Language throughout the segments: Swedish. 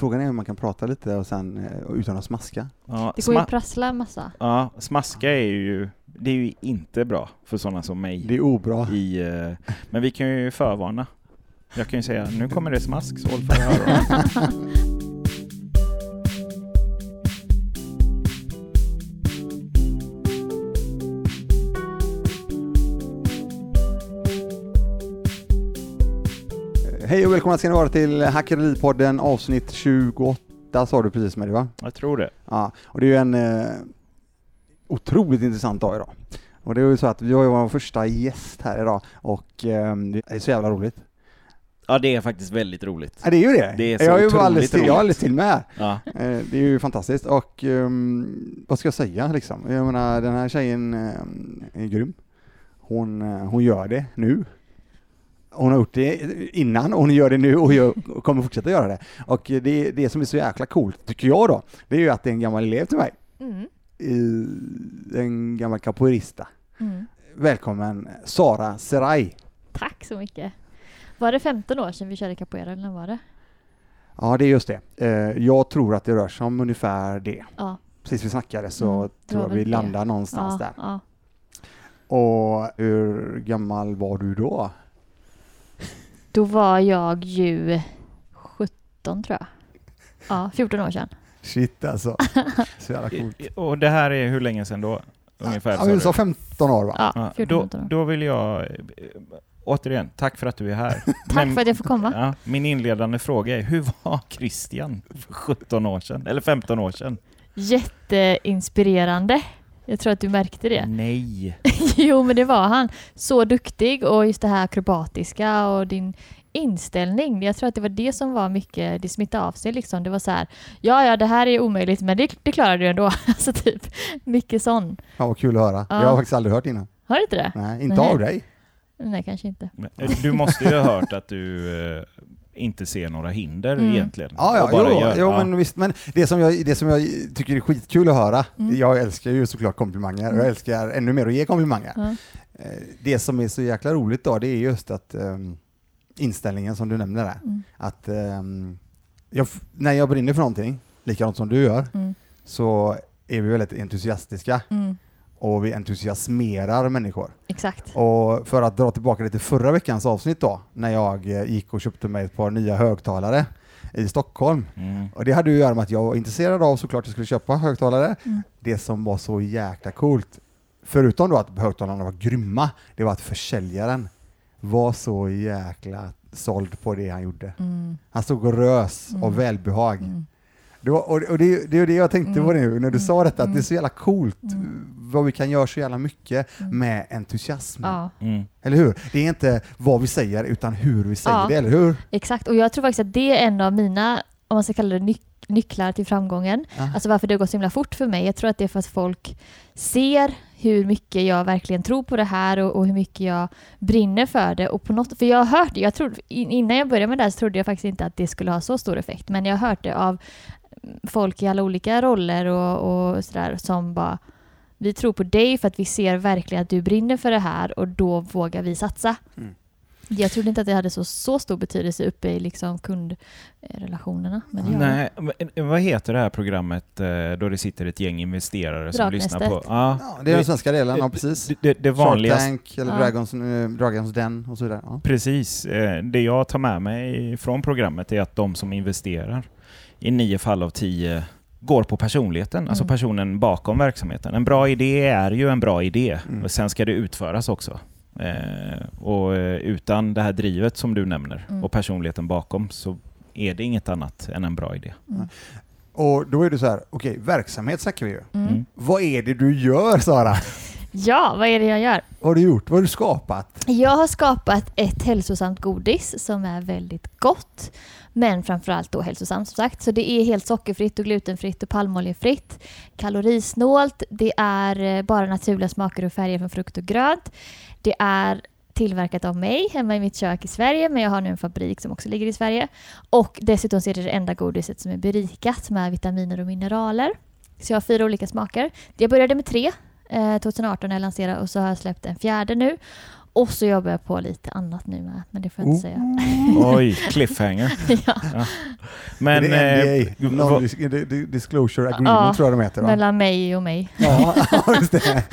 frågan är om man kan prata lite och sen eh, utan att smaska. Ja, Det går ju att prassla massa. ja, smaska är ju, det är ju inte bra för sådana som mig. Det är obra. I, eh, men vi kan ju förvarna. Jag kan ju säga, nu kommer det smask, så håll för öronen. Hej och välkomna ska ni vara till Hackeripodden avsnitt 28 sa du precis med det va? Jag tror det. Ja, och det är ju en eh, otroligt intressant dag idag. Och det är ju så att vi har ju vår första gäst här idag och eh, det är så jävla roligt. Ja, det är faktiskt väldigt roligt. Ja, det är ju det. Det är så jag är ju alldeles till, jag alldeles till med här. Ja. Eh, Det är ju fantastiskt och ehm, vad ska jag säga liksom? Jag menar den här tjejen ehm, är grym. Hon, eh, hon gör det nu. Hon har gjort det innan och hon gör det nu och, gör, och kommer fortsätta göra det. Och det, det som är så jäkla coolt, tycker jag då, det är ju att det är en gammal elev till mig. Mm. En gammal capoeirista. Mm. Välkommen Sara Serai. Tack så mycket. Var det 15 år sedan vi körde capoeira eller var det? Ja, det är just det. Eh, Jag tror att det rör sig om ungefär det. Ja. Precis vi snackade så Mm, tror jag vi väl det. landar någonstans ja, där. ja. Och hur gammal var du då? Då var jag ju 17 tror jag. Ja, 14 år sedan. Shit alltså. Så jävla coolt. Och det här är hur länge sedan då? Ungefär? Ja, sa men du du? sa 15 år va? Ja, Ja, 14 då, 15 år. då vill jag, återigen, tack för att du är här. Tack Men- för att jag får komma. Ja, min inledande fråga är, hur var Christian för 17 år sedan? Eller 15 år sedan? Jätteinspirerande. Jag tror att du märkte det. Nej. jo, men det var han. Så duktig och just det här akrobatiska och din inställning. Jag tror att det var det som var mycket, det smittade av sig liksom. Det var så här, ja, ja, det här är omöjligt, men det, det klarar du ändå. alltså typ, mycket sån. Ja, vad kul att höra. Ja. Jag har faktiskt aldrig hört innan. Har du inte det? Nej, inte Nej. av dig. Nej, kanske inte. Men, eh, Du måste ju ha hört att du eh, inte ser några hinder Mm. egentligen. Ja, ja, Och bara jo, gör- jo ja. men visst. Men det som, jag, det som jag tycker är skitkul att höra, Mm. jag älskar ju såklart komplimanger och Mm. jag älskar ännu mer att ge komplimanger. Eh, Det som är så jäkla roligt då, det är just att ehm, inställningen som du nämner där. Mm. Att ehm, jag, när jag brinner för någonting, likadant som du gör, Mm. så är vi väldigt entusiastiska Mm. Och vi entusiasmerar människor. Exakt. Och för att dra tillbaka lite förra veckans avsnitt då, när jag eh, gick och köpte mig ett par nya högtalare i Stockholm. Mm. Och det hade ju att göra med att jag var intresserad av såklart att jag skulle köpa högtalare. Mm. Det som var så jäkla coolt, förutom då att högtalarna var grymma, det var att försäljaren var så jäkla såld på det han gjorde. Mm. Han stod och rös Mm. av välbehag. Mm. Det var, och det, det är det jag tänkte Mm. på nu när du sa detta, att Mm. det är så jävla coolt Mm. vad vi kan göra så jävla mycket Mm. med entusiasm. Ja, Mm. Eller hur? Det är inte vad vi säger utan hur vi säger Ja. det, eller hur? exakt. Och jag tror faktiskt att det är en av mina, om man ska kalla det nyc- nycklar till framgången. Ja. Alltså varför det har gått så himla fort för mig. Jag tror att det är för att folk ser hur mycket jag verkligen tror på det här och, och hur mycket jag brinner för det. Och på något, för jag har hört det, jag trodde, in- innan jag började med det här så trodde jag faktiskt inte att det skulle ha så stor effekt. Men jag har hört det av folk i alla olika roller och, och sådär som bara vi tror på dig för att vi ser verkligen att du brinner för det här och då vågar vi satsa. Mm. Jag trodde inte att det hade så, så stor betydelse uppe i liksom kundrelationerna. Men det. Nej, men vad heter det här programmet eh, då det sitter ett gäng investerare som lyssnar på... Ja, Ja, det är den svenska delen, ja precis. Det, det, det Shark vanligaste... Tank eller Ja. Dragons, eh, Dragons Den och så vidare. Ja. Precis. Eh, Det jag tar med mig från programmet är att de som investerar i nio fall av tio går på personligheten, alltså Mm. personen bakom verksamheten. En bra idé är ju en bra idé, Mm. och sen ska det utföras också. Eh, och eh, utan det här drivet som du nämner Mm. och personligheten bakom så är det inget annat än en bra idé. Mm. Och då är det så här, okej, verksamhet snackar vi ju. Mm. Mm. Vad är det du gör Sara? Ja, vad är det jag gör? Vad har du gjort? Vad har du skapat? Jag har skapat ett hälsosamt godis som är väldigt gott. Men framförallt då hälsosamt som sagt. Så det är helt sockerfritt och glutenfritt och palmoljefritt. Kalorisnålt. Det är eh, bara naturliga smaker och färger från frukt och grönt. Det är tillverkat av mig hemma i mitt kök i Sverige men jag har nu en fabrik som också ligger i Sverige. Och dessutom så är det det enda godiset som är berikat med vitaminer och mineraler. Så jag har fyra olika smaker. Jag började med tre eh, 2018 när jag lanserade och så har jag släppt en fjärde nu. Och så jobbar jag på lite annat nu med, men det får jag inte säga. Oj, cliffhanger. ja, Men... det är eh, NDA, vad- Non-Disclosure Agreement Ja, tror jag de heter va? mellan mig och mig. Ja, just det.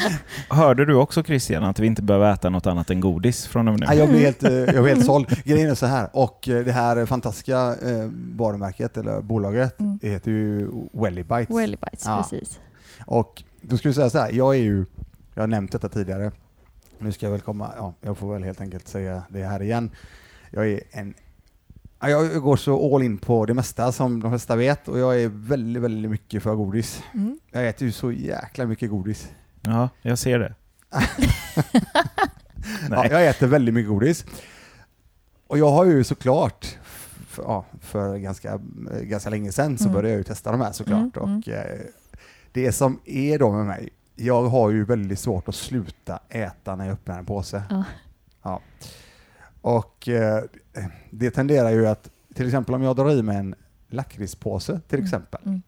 hörde du också Christian att vi inte behöver äta något annat än godis från och med Ja, nu? jag blir helt, eh, jag blir helt såld. Grejen är så här, och eh, det här fantastiska eh, varumärket, eller bolaget, Mm. heter ju Welly Bites. Welly bites, Ja. precis. Och då skulle jag säga så här, jag är ju, jag har nämnt detta tidigare, nu ska jag väl komma, ja, jag får väl helt enkelt säga det här igen. Jag är en ja, jag går så all in på det mesta som de flesta vet och jag är väldigt, väldigt mycket för godis. Mm. Jag äter ju så jäkla mycket godis. Ja, jag ser det. Ja, jag äter väldigt mycket godis. Och jag har ju såklart, för, ja, för ganska, ganska länge sedan så Mm. började jag ju testa de här såklart. Mm, Och eh, det som är då med mig, jag har ju väldigt svårt att sluta äta när jag öppnar en påse. Ja. Ja. Och eh, det tenderar ju att, till exempel om jag drar i mig en lakritspåse till Mm. exempel, Mm.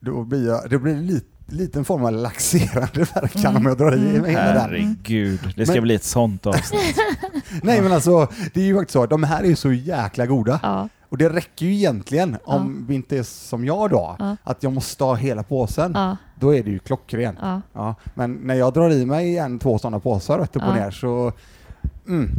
då blir jag, det blir en lit, liten form av laxerande verkan Mm. om jag drar i Mm. mig hela den. Herregud, det ska Men- bli ett sånt avsnitt. Nej men alltså, det är ju faktiskt så, de här är ju så jäkla goda. Ja, Och det räcker ju egentligen, om vi inte är som jag då, Ja. att jag måste ha hela påsen. ja, Då är det ju klockren. ja. Ja. Men när jag drar i mig en, två sådana påsar rätt upp och Ja. ner så... Mm.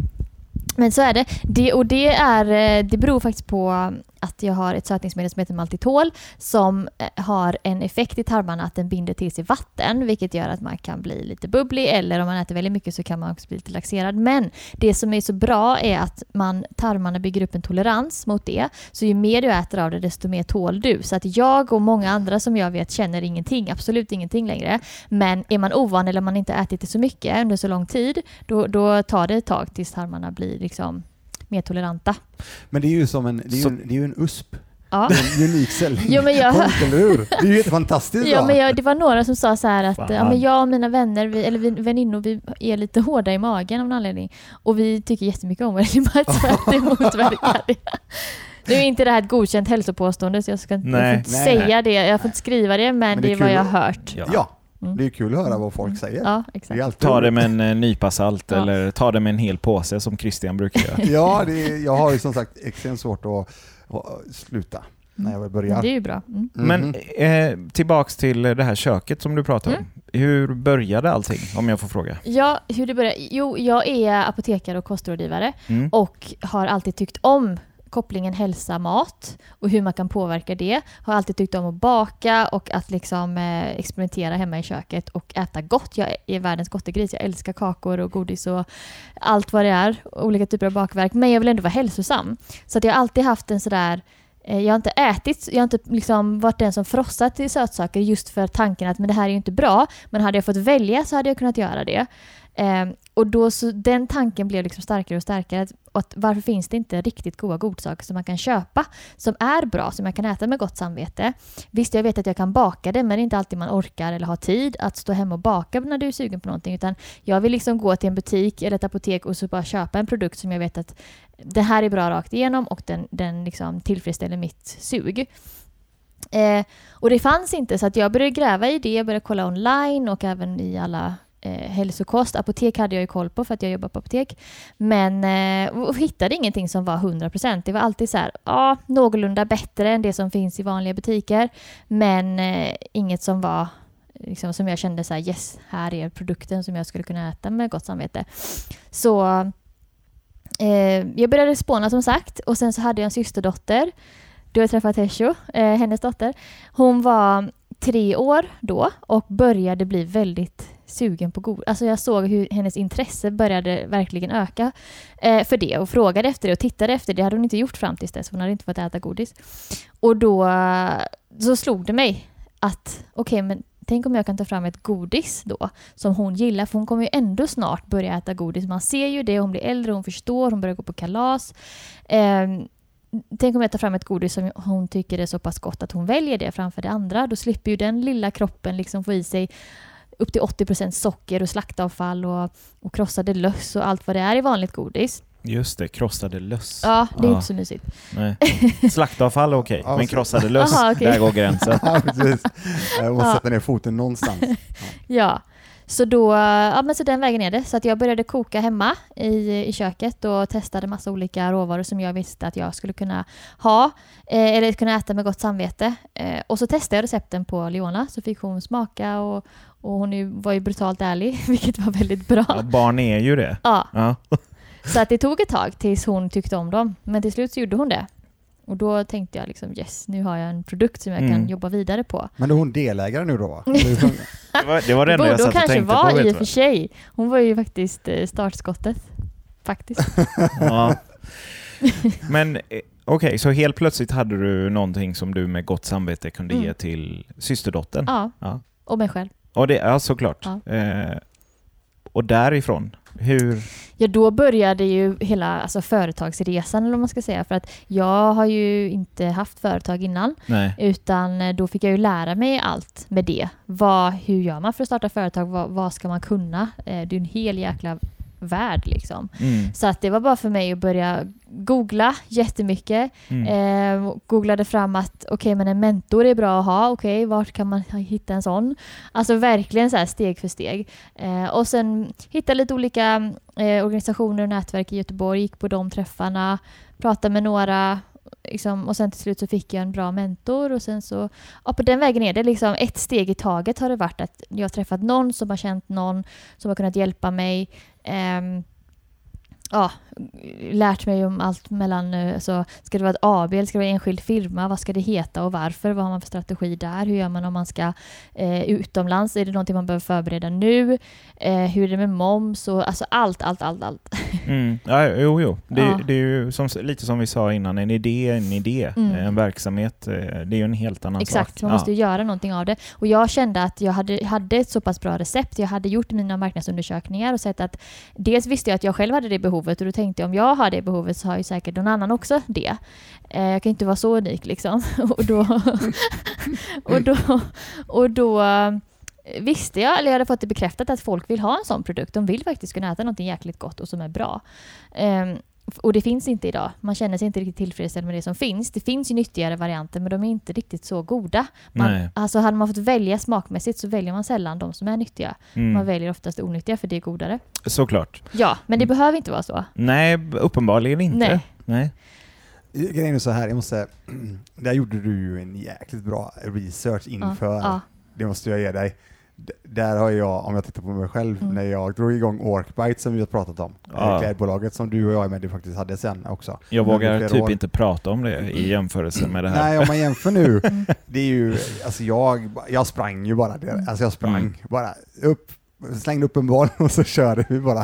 Men så är det. det. Och det, är, eh, det beror faktiskt på att jag har ett sötningsmedel som heter Maltitol som eh, har en effekt i tarmarna att den binder till sig vatten vilket gör att man kan bli lite bubblig eller om man äter väldigt mycket så kan man också bli lite laxerad. Men det som är så bra är att man, tarmarna bygger upp en tolerans mot det. Så ju mer du äter av det desto mer tål du. Så att jag och många andra som jag vet känner ingenting, absolut ingenting längre. Men är man ovan eller man inte ätit det så mycket under så lång tid då, då tar det ett tag tills tarmarna blir liksom mer toleranta. Men det är ju som en, det är ju en, det är ju en USP. Ja. Det är en unik men jag- Punkt, eller hur? Det är ju helt fantastiskt Ja, men jag, det var några som sa så här att ja, men jag och mina vänner, vi, eller vi, väninnor, vi är lite hårda i magen av någon anledning. Och vi tycker jättemycket om Bites för att det motverkar det. Nu är inte det här ett godkänt hälsopåstående så jag ska inte, Nej. inte Nej, säga det, jag får inte skriva det, men, Men det det är vad jag har hört. Ja. Ja, Mm. det är kul att höra vad folk säger. Ja, Det Ta det med en eh, nypa salt Ja. eller ta det med en hel påse som Christian brukar göra. Ja, det är, jag har ju som sagt extremt svårt att, att sluta när jag väl börjar. Men det är ju bra. Mm. Mhm. Men eh, tillbaks till det här köket som du pratade om. Hur började allting, om jag får fråga? Ja, hur det började? Jo, jag är apotekare och kostrådgivare Mm. och har alltid tyckt om kopplingen hälsa-mat och hur man kan påverka det. Har alltid tyckt om att baka och att liksom eh, experimentera hemma i köket och äta gott. Jag är världens gottegris. Jag älskar kakor och godis och allt vad det är. Olika typer av bakverk. Men jag vill ändå vara hälsosam. Så att jag har alltid haft en sådär eh, jag har inte ätit, jag har inte liksom varit den som frossat i sötsaker just för tanken att men det här är ju inte bra. Men hade jag fått välja så hade jag kunnat göra det. Eh, och då så, den tanken blev liksom starkare och starkare. Att, varför finns det inte riktigt goda godsaker som man kan köpa som är bra, som jag kan äta med gott samvete? Visst, jag vet att jag kan baka det, men det är inte alltid man orkar eller har tid att stå hemma och baka när du är sugen på någonting. Utan jag vill liksom gå till en butik eller ett apotek och så bara köpa en produkt som jag vet att det här är bra rakt igenom och den, den liksom tillfredsställer mitt sug. Eh, och det fanns inte, så att jag började gräva i det, jag började kolla online och även i alla eh, hälsokost. Apotek hade jag ju koll på för att jag jobbar på apotek. Men eh, och hittade ingenting som var 100%. Det var alltid så här, ja, någorlunda bättre än det som finns i vanliga butiker. Men eh, inget som var liksom, som jag kände så här, yes, här är produkten som jag skulle kunna äta med gott samvete. Så eh, jag började spåna som sagt och sen så hade jag en systerdotter. Du har träffat Hesho, eh, hennes dotter. Hon var tre år då och började bli väldigt sugen på godis. Alltså jag såg hur hennes intresse började verkligen öka eh, för det och frågade efter det och tittade efter det. Det hade hon inte gjort fram tills dess. Hon hade inte fått äta godis. Och då så slog det mig att okej, men tänk om jag kan ta fram ett godis då som hon gillar. För hon kommer ju ändå snart börja äta godis. Man ser ju det. Hon blir äldre, hon förstår, hon börjar gå på kalas. Eh, Tänk om jag tar fram ett godis som hon tycker är så pass gott att hon väljer det framför det andra. Då slipper ju den lilla kroppen liksom få i sig upp till 80% socker och slaktavfall och, och krossade löss och allt vad det är i vanligt godis. Just det, krossade löss. Ja, det är Ja. inte så mysigt. Nej. Slaktavfall är okej, Ja, men krossade löss, Aha, okej. där går gränsen. Ja, precis. Jag måste Ja. sätta ner foten någonstans. Ja, Så, då, ja, men så den vägen är det. Så att jag började koka hemma i, i köket och testade massa olika råvaror som jag visste att jag skulle kunna ha eh, eller kunna äta med gott samvete. Eh, och så testade jag recepten på Leona så fick hon smaka och, och hon ju- var ju brutalt ärlig, vilket var väldigt bra. Ja, barn är ju det. Ja, Ja. så att det tog ett tag tills hon tyckte om dem. Men till slut så gjorde hon det. Och då tänkte jag liksom yes, nu har jag en produkt som jag Mm. kan jobba vidare på. Men är hon delägare nu då? Det var det, var enda jag satt och kanske tänkte på. i vet och du för sig. Hon var ju faktiskt eh, startskottet. Faktiskt. Ja. Men eh, okej, så helt plötsligt hade du någonting som du med gott samvete kunde Mm. ge till systerdottern? Ja, Ja. och mig själv. Och det, ja, såklart. Ja. Eh, och därifrån, hur... Ja, då började ju hela alltså, företagsresan, eller vad man ska säga. För att jag har ju inte haft företag innan, Nej. utan eh, då fick jag ju lära mig allt med det. Vad, hur gör man för att starta företag? Vad, vad ska man kunna? Eh, det är en hel jäkla värld liksom. Mm. Så att det var bara för mig att börja googla jättemycket. Mm. Eh, googlade fram att okej, men en mentor är bra att ha. Okej, vart kan man hitta en sån? Alltså verkligen så här steg för steg. Eh, och sen hittade lite olika eh, organisationer och nätverk i Göteborg, gick på de träffarna, pratade med några. Liksom, och sen till slut så fick jag en bra mentor och sen så, ja på den vägen är det liksom ett steg i taget har det varit att jag har träffat någon som har känt någon som har kunnat hjälpa mig. Ehm, ja, lärt mig om allt mellan, eh, alltså, ska det vara ett AB eller ska det vara en enskild firma? Vad ska det heta och varför? Vad har man för strategi där? Hur gör man om man ska eh, utomlands? Är det någonting man behöver förbereda nu? Eh, hur är det med moms? Och, alltså allt, allt, allt, allt. Mm. Ja, jo, jo. Det, Ja. det är ju som, lite som vi sa innan, en idé är en idé. Mm. En verksamhet, eh, det är ju en helt annan Exakt, sak. man måste ju göra någonting av det. Och jag kände att jag hade, hade ett så pass bra recept. Jag hade gjort mina marknadsundersökningar och sett att dels visste jag att jag själv hade det behovet och då tänkte jag om jag har det behovet så har ju säkert någon annan också det. Eh, jag kan inte vara så unik liksom. och då, och då, och då visste jag, eller jag hade fått det bekräftat att folk vill ha en sån produkt. De vill faktiskt kunna äta någonting jäkligt gott och som är bra. Ehm, och det finns inte idag. Man känner sig inte riktigt tillfredsställd med det som finns. Det finns ju nyttigare varianter men de är inte riktigt så goda. Man, Nej. alltså hade man fått välja smakmässigt så väljer man sällan de som är nyttiga. Mm. Man väljer oftast det onyttiga för det är godare. Såklart. Ja, men det Mm. behöver inte vara så. Nej, uppenbarligen inte. Nej. Nej. Grejen är så här, jag måste, där gjorde du ju en jäkligt bra research inför, Ja, det måste jag ge dig. Där har jag, om jag tittar på mig själv, Mm. när jag drog igång Orkbite som vi har pratat om, Ja. klädbolaget som du och jag med det faktiskt hade sen också. Jag vågar typ år. inte prata om det i jämförelse med det här. Nej, om man jämför nu, Mm. det är ju, alltså jag, jag sprang ju bara, där. alltså jag sprang Mm. bara upp, slängde upp en boll och så körde vi bara.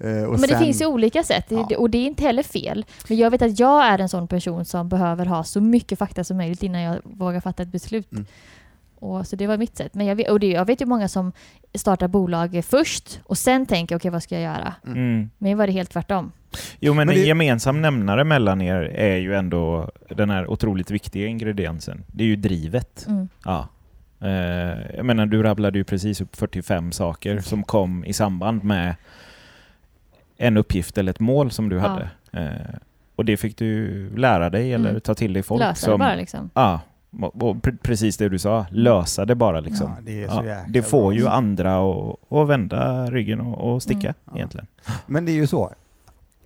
Eh, Och Men sen, det finns ju olika sätt Ja. och det är inte heller fel. Men jag vet att jag är en sån person som behöver ha så mycket fakta som möjligt innan jag vågar fatta ett beslut. Mm. Och, så det var mitt sätt. Men jag vet, och det, jag vet ju många som startar bolag först och sen tänker okej vad ska jag göra? Mm. Men var det helt tvärtom. Jo, men, Men en det- gemensam nämnare mellan er är ju ändå den här otroligt viktiga ingrediensen. Det är ju drivet. Mm. Ja. Eh, jag menar, du rabblade ju precis upp 45 saker som kom i samband med en uppgift eller ett mål som du Ja. hade. Eh, och det fick du lära dig eller Mm. ta till dig folk Lösa det som... bara liksom. Ja, och och pre- precis det du sa. Lösa det bara liksom. Ja, det är så Ja, det får bra. ju andra att att vända ryggen och, och sticka Mm. Ja. egentligen. Men det är ju så,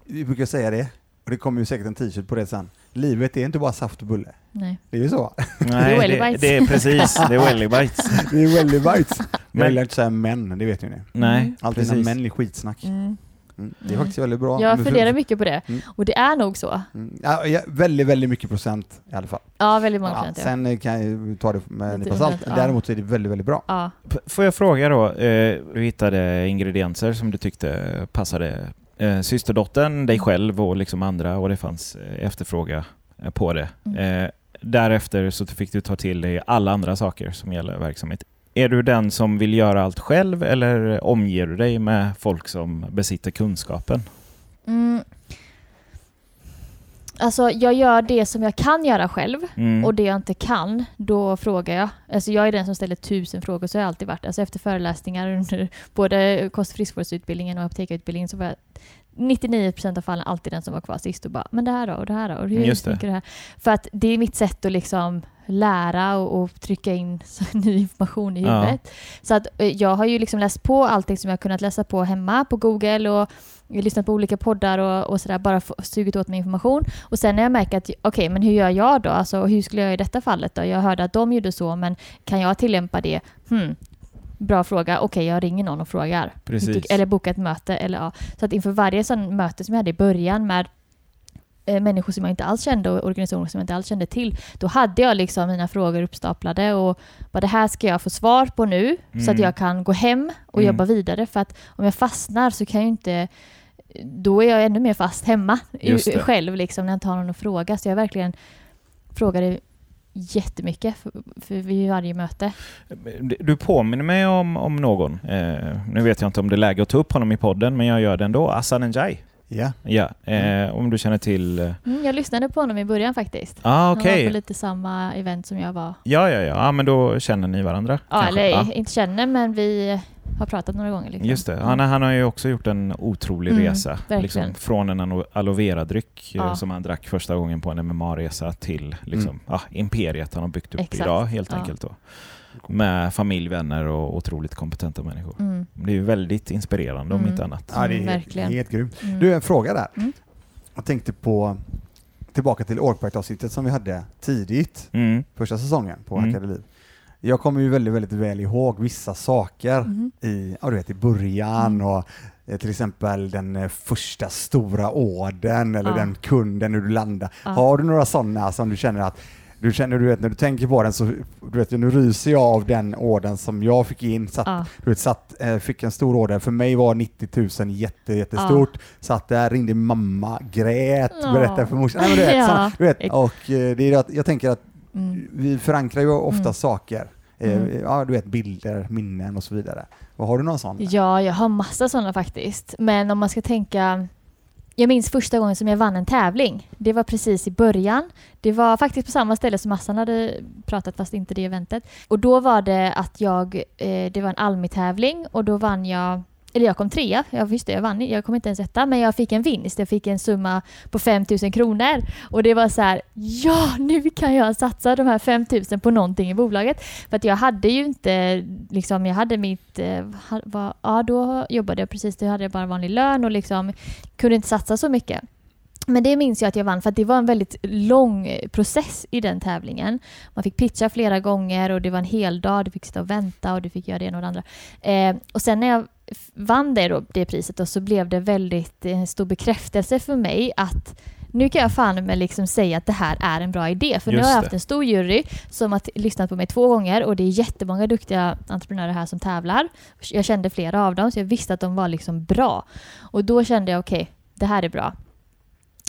vi brukar säga det, och det kommer ju säkert en t-shirt på det sen. Livet är inte bara saft och bulle. Nej. Det är ju så. Nej, Welly det, det är precis, det är welly bites. Det är väldigt bites. Jag Men- gillar inte säga män, det vet ju ni. Nej, Alltid precis. män är skitsnack. Mm. Mm. Det är Mm. faktiskt väldigt bra. Jag funderar mycket på det. Mm. Och det är nog så. Mm. Ja, ja, väldigt, väldigt mycket procent i alla fall. Ja, väldigt många Ja, procent. Ja. sen eh, kan jag ta det med en nypa salt. ja. Däremot så är det väldigt, väldigt bra. Ja. Får jag fråga då, eh, du hittade ingredienser som du tyckte passade eh, systerdottern, dig själv och liksom andra och det fanns efterfråga på det. Mm. Eh, därefter så fick du ta till dig alla andra saker som gäller verksamhet. Är du den som vill göra allt själv eller omger du dig med folk som besitter kunskapen? Mm. Alltså, jag gör det som jag kan göra själv. Mm. Och det jag inte kan, då frågar jag. Alltså jag är den som ställer tusen frågor, så har jag alltid varit. Alltså efter föreläsningar under både kost och friskvårdsutbildningen och apotekarutbildningen så var jag 99% av fallen alltid den som var kvar sist och bara ”men det här då, och det här då, och hur Just det. tänker du här?” För att det är mitt sätt att liksom lära och, och trycka in ny information i Ja. huvudet. Så att eh, jag har ju liksom läst på allting som jag kunnat läsa på hemma på Google och lyssnat på olika poddar och, och sådär, bara sugit åt mig information. Och sen när jag märker att, okej, men hur gör jag då? Alltså, hur skulle jag i detta fallet då? Jag hörde att de gjorde så, men kan jag tillämpa det? Hmm. Bra fråga. Okej, jag ringer någon och frågar. Precis. Eller bokar ett möte. Eller, ja. Så att inför varje sån möte som jag hade i början med människor som jag inte alls kände och organisationer som jag inte alls kände till, då hade jag liksom mina frågor uppstaplade och bara det här ska jag få svar på nu så att Mm. jag kan gå hem och Mm. jobba vidare. För att om jag fastnar så kan jag inte då är jag ännu mer fast hemma själv liksom, när jag inte har någon att fråga. Så jag verkligen frågade jättemycket för, för vid varje möte. Du påminner mig om, om någon. Eh, nu vet jag inte om det är läge att ta upp honom i podden, men jag gör det ändå. Assan Njai. Ja. Ja, eh, om du känner till... eh, Mm, jag lyssnade på honom i början faktiskt. Ah, Han okej. var på lite samma event som jag var. Ja, ja, ja. ja, men då känner ni varandra. Ja, kanske? eller Ja. inte känner, men vi har pratat några gånger. Liksom. Just det. Han, han har ju också gjort en otrolig Mm, resa. Liksom, från en alo- aloe vera-dryck eh, Ja. som han drack första gången på en MMA-resa till liksom, Mm. ja, imperiet han har byggt upp Exakt. idag helt enkelt. Då. Med familj, vänner och otroligt kompetenta människor. Mm, Det är ju väldigt inspirerande om Mm. inte annat. Ja, det är Mm, verkligen. helt grymt. mm. Du, en fråga där. Mm. Jag tänkte på, tillbaka till Orkbite-avsnittet som vi hade tidigt, Mm. första säsongen på Mm. Akadeliv. Jag kommer ju väldigt, väldigt väl ihåg vissa saker i, ja, du vet, i början Mm. och eh, till exempel den eh, första stora orden eller Ja. den kunden när du landar. Ja. Har du några sådana som du känner att du känner, du vet, när du tänker på den så, du vet, nu ryser jag av den orden som jag fick in. Satt, Ja. du vet, satt, eh, fick en stor order, för mig var 90 000 jätte, jättestort. Satt där, ringde mamma, grät, Ja. berättade för morsan. Nej, men du vet, Ja. såna, du vet, och eh, det är att jag tänker att Mm. vi förankrar ju ofta Mm. saker. Eh, Mm. Ja, du vet, bilder, minnen och så vidare. Och har du någon sån? Ja, jag har massa sådana faktiskt. Men om man ska tänka... Jag minns första gången som jag vann en tävling. Det var precis i början. Det var faktiskt på samma ställe som Massan hade pratat, fast inte det eventet. Och då var det att jag... Eh, det var en Almi-tävling och då vann jag... Eller jag kom trea. Jag det, jag vann. Jag kom inte ens etta, men jag fick en vinst. Jag fick en summa på 5 000 kronor. Och det var så här, ja, nu kan jag satsa de här 5 000 på någonting i bolaget. För att jag hade ju inte, liksom, jag hade mitt, eh, var, ja då jobbade jag precis, då hade jag bara vanlig lön och liksom kunde inte satsa så mycket. Men det minns jag att jag vann för att det var en väldigt lång process i den tävlingen. Man fick pitcha flera gånger och det var en hel dag. Du fick sitta och vänta och du fick göra det ena och det andra. Eh, och sen när jag vann det, då, det priset då, så blev det väldigt eh, stor bekräftelse för mig att nu kan jag fan med liksom säga att det här är en bra idé. För nu Just har jag haft en stor jury som har lyssnat på mig två gånger och det är jättemånga duktiga entreprenörer här som tävlar. Jag kände flera av dem så jag visste att de var liksom bra. Och då kände jag okej, det här är bra.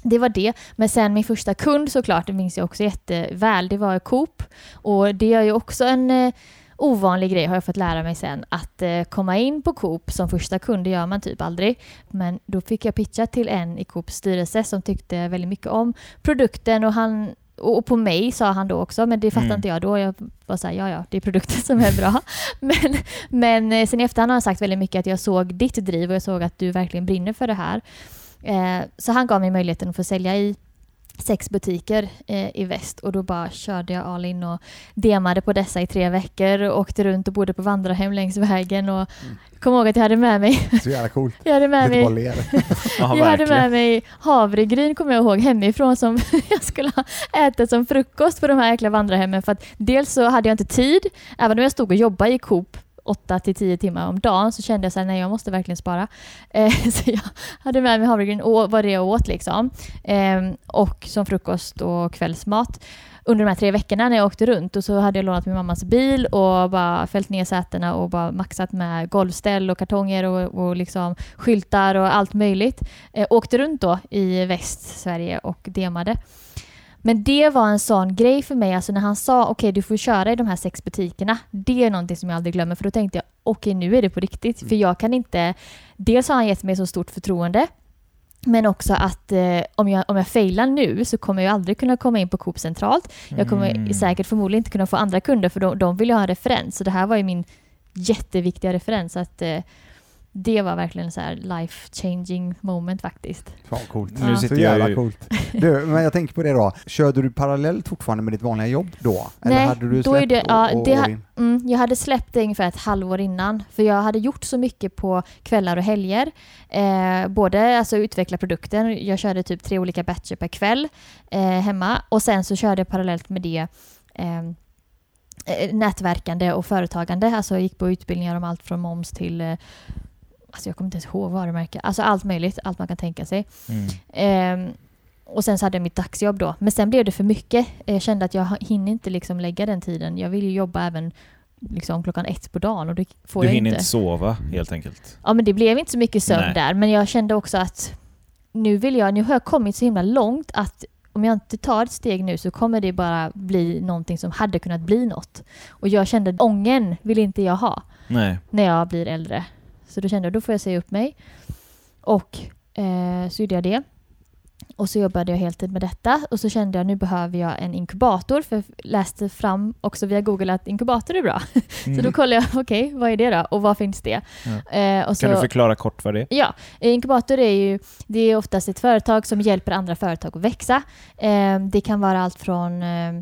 Det var det. Men sen min första kund såklart, det minns jag också jätteväl, det var Coop. Och det är ju också en eh, ovanlig grej har jag fått lära mig sen. Att eh, komma in på Coop som första kund, det gör man typ aldrig. Men då fick jag pitcha till en i Coops styrelse som tyckte väldigt mycket om produkten och han och på mig sa han då också, men det fattade Mm. inte jag då. Jag var såhär, ja ja, det är produkten som är bra. men, men eh, sen i efterhand har han sagt väldigt mycket att jag såg ditt driv och jag såg att du verkligen brinner för det här. Eh, så han gav mig möjligheten att få sälja i sex butiker eh, i väst och då bara körde jag all in och demade på dessa i tre veckor och åkte runt och bodde på vandrarhem längs vägen och Mm. kom ihåg att jag hade med mig, Så jävla coolt. jag hade med mig jag hade med mig havregryn kommer jag ihåg hemifrån som jag skulle ha ätit som frukost på de här jäkla vandrarhemmen för att dels så hade jag inte tid, även om jag stod och jobbade i Coop 8 till 10 timmar om dagen så kände jag så här, nej jag måste verkligen spara. Eh, så jag hade med mig havregryn och vad det jag åt liksom. Eh, och som frukost och kvällsmat under de här tre veckorna när jag åkte runt och så hade jag lånat min mammas bil och bara fällt ner sätena och bara maxat med golvställ och kartonger och, och liksom skyltar och allt möjligt. Eh, åkte runt då i Västsverige och demade. Men det var en sån grej för mig, alltså när han sa okej du får köra i de här sex butikerna. Det är någonting som jag aldrig glömmer för då tänkte jag okej nu är det på riktigt. För jag kan inte, dels har han gett mig så stort förtroende men också att eh, om, jag, om jag failar nu så kommer jag aldrig kunna komma in på Coop centralt. Jag kommer Mm. säkert förmodligen inte kunna få andra kunder för de, de vill ju ha en referens. Så det här var ju min jätteviktiga referens. Att, eh, det var verkligen så här life changing moment faktiskt. Fan coolt. Nu Så sitter jävla jag ju- coolt. Du, men jag tänker på det då. Körde du parallellt fortfarande med ditt vanliga jobb då? Eller Nej, hade du då är det- ja, och, och det ha-? Mm, jag hade släppt det ungefär ett halvår innan. För jag hade gjort så mycket på kvällar och helger. Eh, både alltså utveckla produkten, jag körde typ tre olika batcher per kväll eh, hemma. Och sen så körde jag parallellt med det eh, eh, nätverkande och företagande. Alltså jag gick på utbildningar om allt från moms till eh, Alltså jag kommer inte ens ihåg varumärke. Alltså allt möjligt, allt man kan tänka sig. Mm. Ehm, och sen så hade jag mitt dagsjobb då. Men sen blev det för mycket. Jag kände att jag hinner inte liksom lägga den tiden. Jag vill ju jobba även liksom klockan ett på dagen och det får Du jag hinner inte. inte sova helt enkelt. Ja men det blev inte så mycket sömn Nej. där. Men jag kände också att nu vill jag, nu har jag kommit så himla långt att om jag inte tar ett steg nu så kommer det bara bli någonting som hade kunnat bli något. Och jag kände ången vill inte jag ha Nej. när jag blir äldre. Så då kände jag då får jag säga upp mig. Och eh, så gjorde jag det. Och så jobbade jag heltid med detta och så kände jag nu behöver jag en inkubator för jag läste fram också via Google att inkubator är bra. Så Mm. då kollade jag, okej, vad är det då och vad finns det? Ja. Eh, så, Kan du förklara kort vad det är? Ja, eh, inkubator är ju det är oftast ett företag som hjälper andra företag att växa. Eh, det kan vara allt från eh,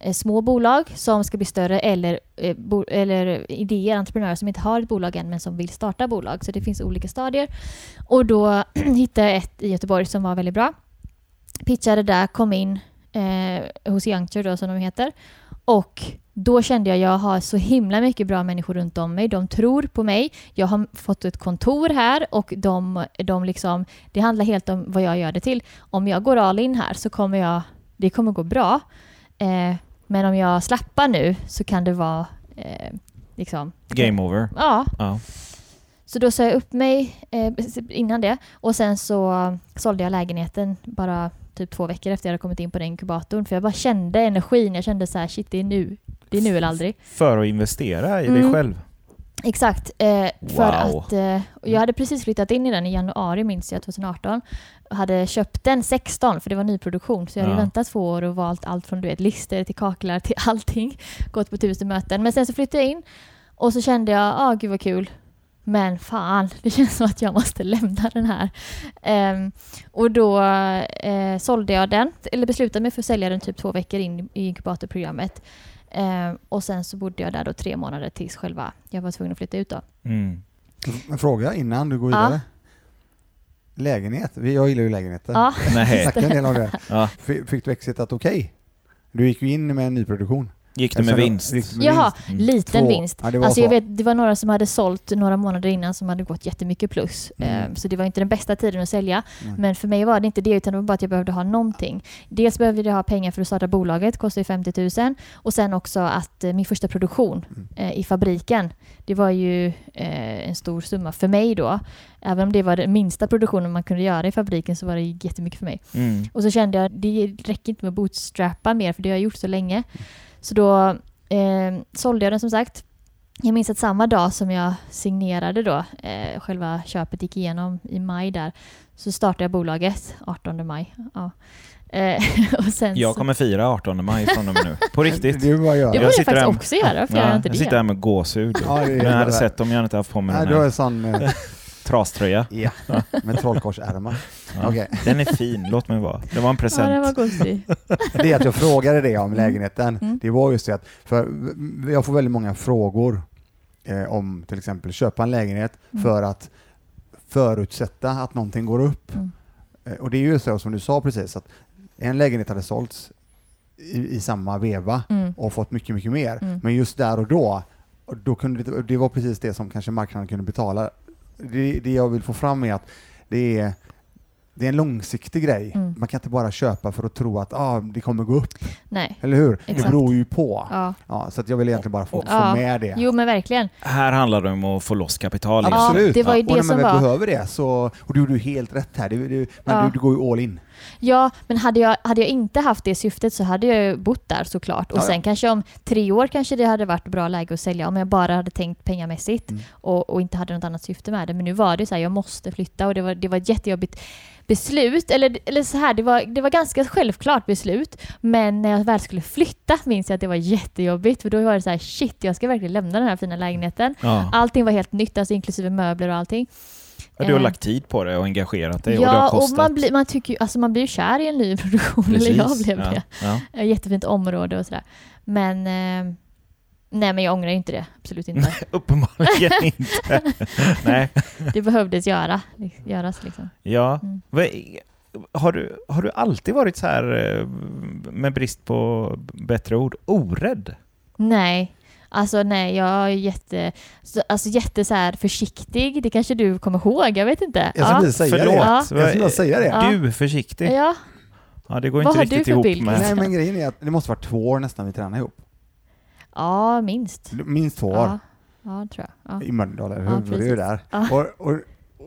Eh, små bolag som ska bli större eller, eh, bo, eller idéer, entreprenörer som inte har ett bolag än men som vill starta bolag. Så det finns olika stadier. Och då hittade jag ett i Göteborg som var väldigt bra. Pitchade där, kom in eh, hos Youngture då som de heter. Och då kände jag att jag har så himla mycket bra människor runt om mig. De tror på mig. Jag har fått ett kontor här och de, de liksom, det handlar helt om vad jag gör det till. Om jag går all in här så kommer jag, det kommer gå bra. Eh, men om jag slappar nu så kan det vara eh, liksom... Game over. Ja, Ja. så då sa jag upp mig eh, innan det och sen så sålde jag lägenheten bara typ två veckor efter jag hade kommit in på den inkubatorn. För jag bara kände energin. Jag kände så här, shit det är nu. Det är nu eller aldrig. För att investera i dig Mm. själv. Exakt. Eh, för Wow. att eh, jag hade precis flyttat in i den i januari minns jag 2018. Och hade köpt den 16 för det var nyproduktion. Så jag hade Ja. väntat två år och valt allt från du vet, lister till kaklar till allting. Gått på tusen möten. Men sen så flyttade jag in och så kände jag, ah gud vad kul. Men fan, det känns som att jag måste lämna den här. Ehm, och då eh, sålde jag den, eller beslutade mig för att sälja den typ två veckor in i inkubatorprogrammet. Ehm, och sen så bodde jag där då tre månader tills själva jag var tvungen att flytta ut då. Mm. En fråga innan du går Ja. vidare. Lägenhet. Vi- Jag gillar ju lägenheter. Ja, Nej. En del om det. Ja. Fick du exitat okej? Du gick ju in med en nyproduktion. Gick du med Eller så- vinst? gick med Jaha, vinst? Mm. liten Två. vinst. Ja, det var Alltså så. jag vet, det var några som hade sålt några månader innan som hade gått jättemycket plus. Mm. Ehm, Så det var inte den bästa tiden att sälja. Nej. Men för mig var det inte det, utan det var bara att jag behövde ha någonting. Dels behövde jag ha pengar för att starta bolaget, kostade ju 50 000. Och sen också att eh, min första produktion Mm. eh, i fabriken, det var ju eh, en stor summa för mig då. Även om det var den minsta produktionen man kunde göra i fabriken så var det jättemycket för mig. Mm. Och så kände jag det räcker inte med att bootstrappa mer för det har jag gjort så länge. Så då eh, sålde jag den som sagt. Jag minns att samma dag som jag signerade då, eh, själva köpet gick igenom i maj där, så startade jag bolaget 18 maj. Ja. Eh, och sen Jag kommer fira 18 maj från och med nu. På riktigt. Det är bara göra. det jag borde jag faktiskt här- också göra, gör Ja, jag inte jag det? sitter här med gåshud. Ja, det är Men jag hade sett om jag inte haft på mig Nej, den du har här en sån eh, traströja. ja, med trollkorsärmar. Ja. Okej. Den är fin, låt mig vara. Det var en Ja, present. den var gosig. Det att jag frågade det om lägenheten, Mm. det var just det att, för jag får väldigt många frågor eh, om till exempel köpa en lägenhet Mm. för att förutsätta att någonting går upp. Mm. Eh, och det är ju så som du sa precis, att en lägenhet hade sålts i, i samma veva Mm. och fått mycket, mycket mer. Mm. Men just där och då, och då kunde det, det var precis det som kanske marknaden kunde betala. Det, det jag vill få fram är att det är, det är en långsiktig grej. Mm. Man kan inte bara köpa för att tro att ah, det kommer gå upp. Nej. Eller hur? Det Exakt. beror ju på. Ja. Ja, så att jag vill egentligen bara få, få Ja. med det. Jo men verkligen. Här handlar det om att få loss kapital. Ja, Absolut. det var ju och det när som man väl var- behöver det så, och du gjorde ju helt rätt här, det, det, men Ja. du, du går ju all in. Ja, men hade jag, hade jag inte haft det syftet så hade jag ju bott där såklart. Och Ja, ja. sen kanske om tre år kanske det hade varit bra läge att sälja om jag bara hade tänkt pengamässigt Mm. och, och inte hade något annat syfte med det. Men nu var det så här, jag måste flytta och det var, det var ett jättejobbigt beslut. Eller, eller så här, det var, det var ganska självklart beslut. Men när jag väl skulle flytta minns jag att det var jättejobbigt. För då var det så här, shit, jag ska verkligen lämna den här fina lägenheten. Ja. Allting var helt nytt, alltså inklusive möbler och allting. Ja, du har Eh, lagt tid på det och engagerat dig och det har Ja, och kostat. man blir, man, tycker, ju- alltså man blir ju kär i en ny produktion, eller jag blev ja. det. Ja. Eh, Jättefint område och sådär. Men, eh, nej men jag ångrar inte det, absolut inte. Uppenbarligen inte. Nej. Det behövdes göra, göras liksom. Ja. Mm. Har du, har du alltid varit så här, med brist på bättre ord, orädd? Nej, alltså nej, jag är jätte, så, alltså jätte så här försiktig. Det kanske du kommer ihåg, jag vet inte. Jag skulle säga Förlåt. det. Ja. Jag skulle säga det. Ja. Du är försiktig? ja. Ja, det går Vad inte har du riktigt för ihop bild? med... Nej men grejen är att det måste vara två år nästan vi tränar ihop. ja, minst. Minst två år. Ja, ja tror jag. Ja. I Mölndal, eller Ja, hur? där. Ja. Och, och,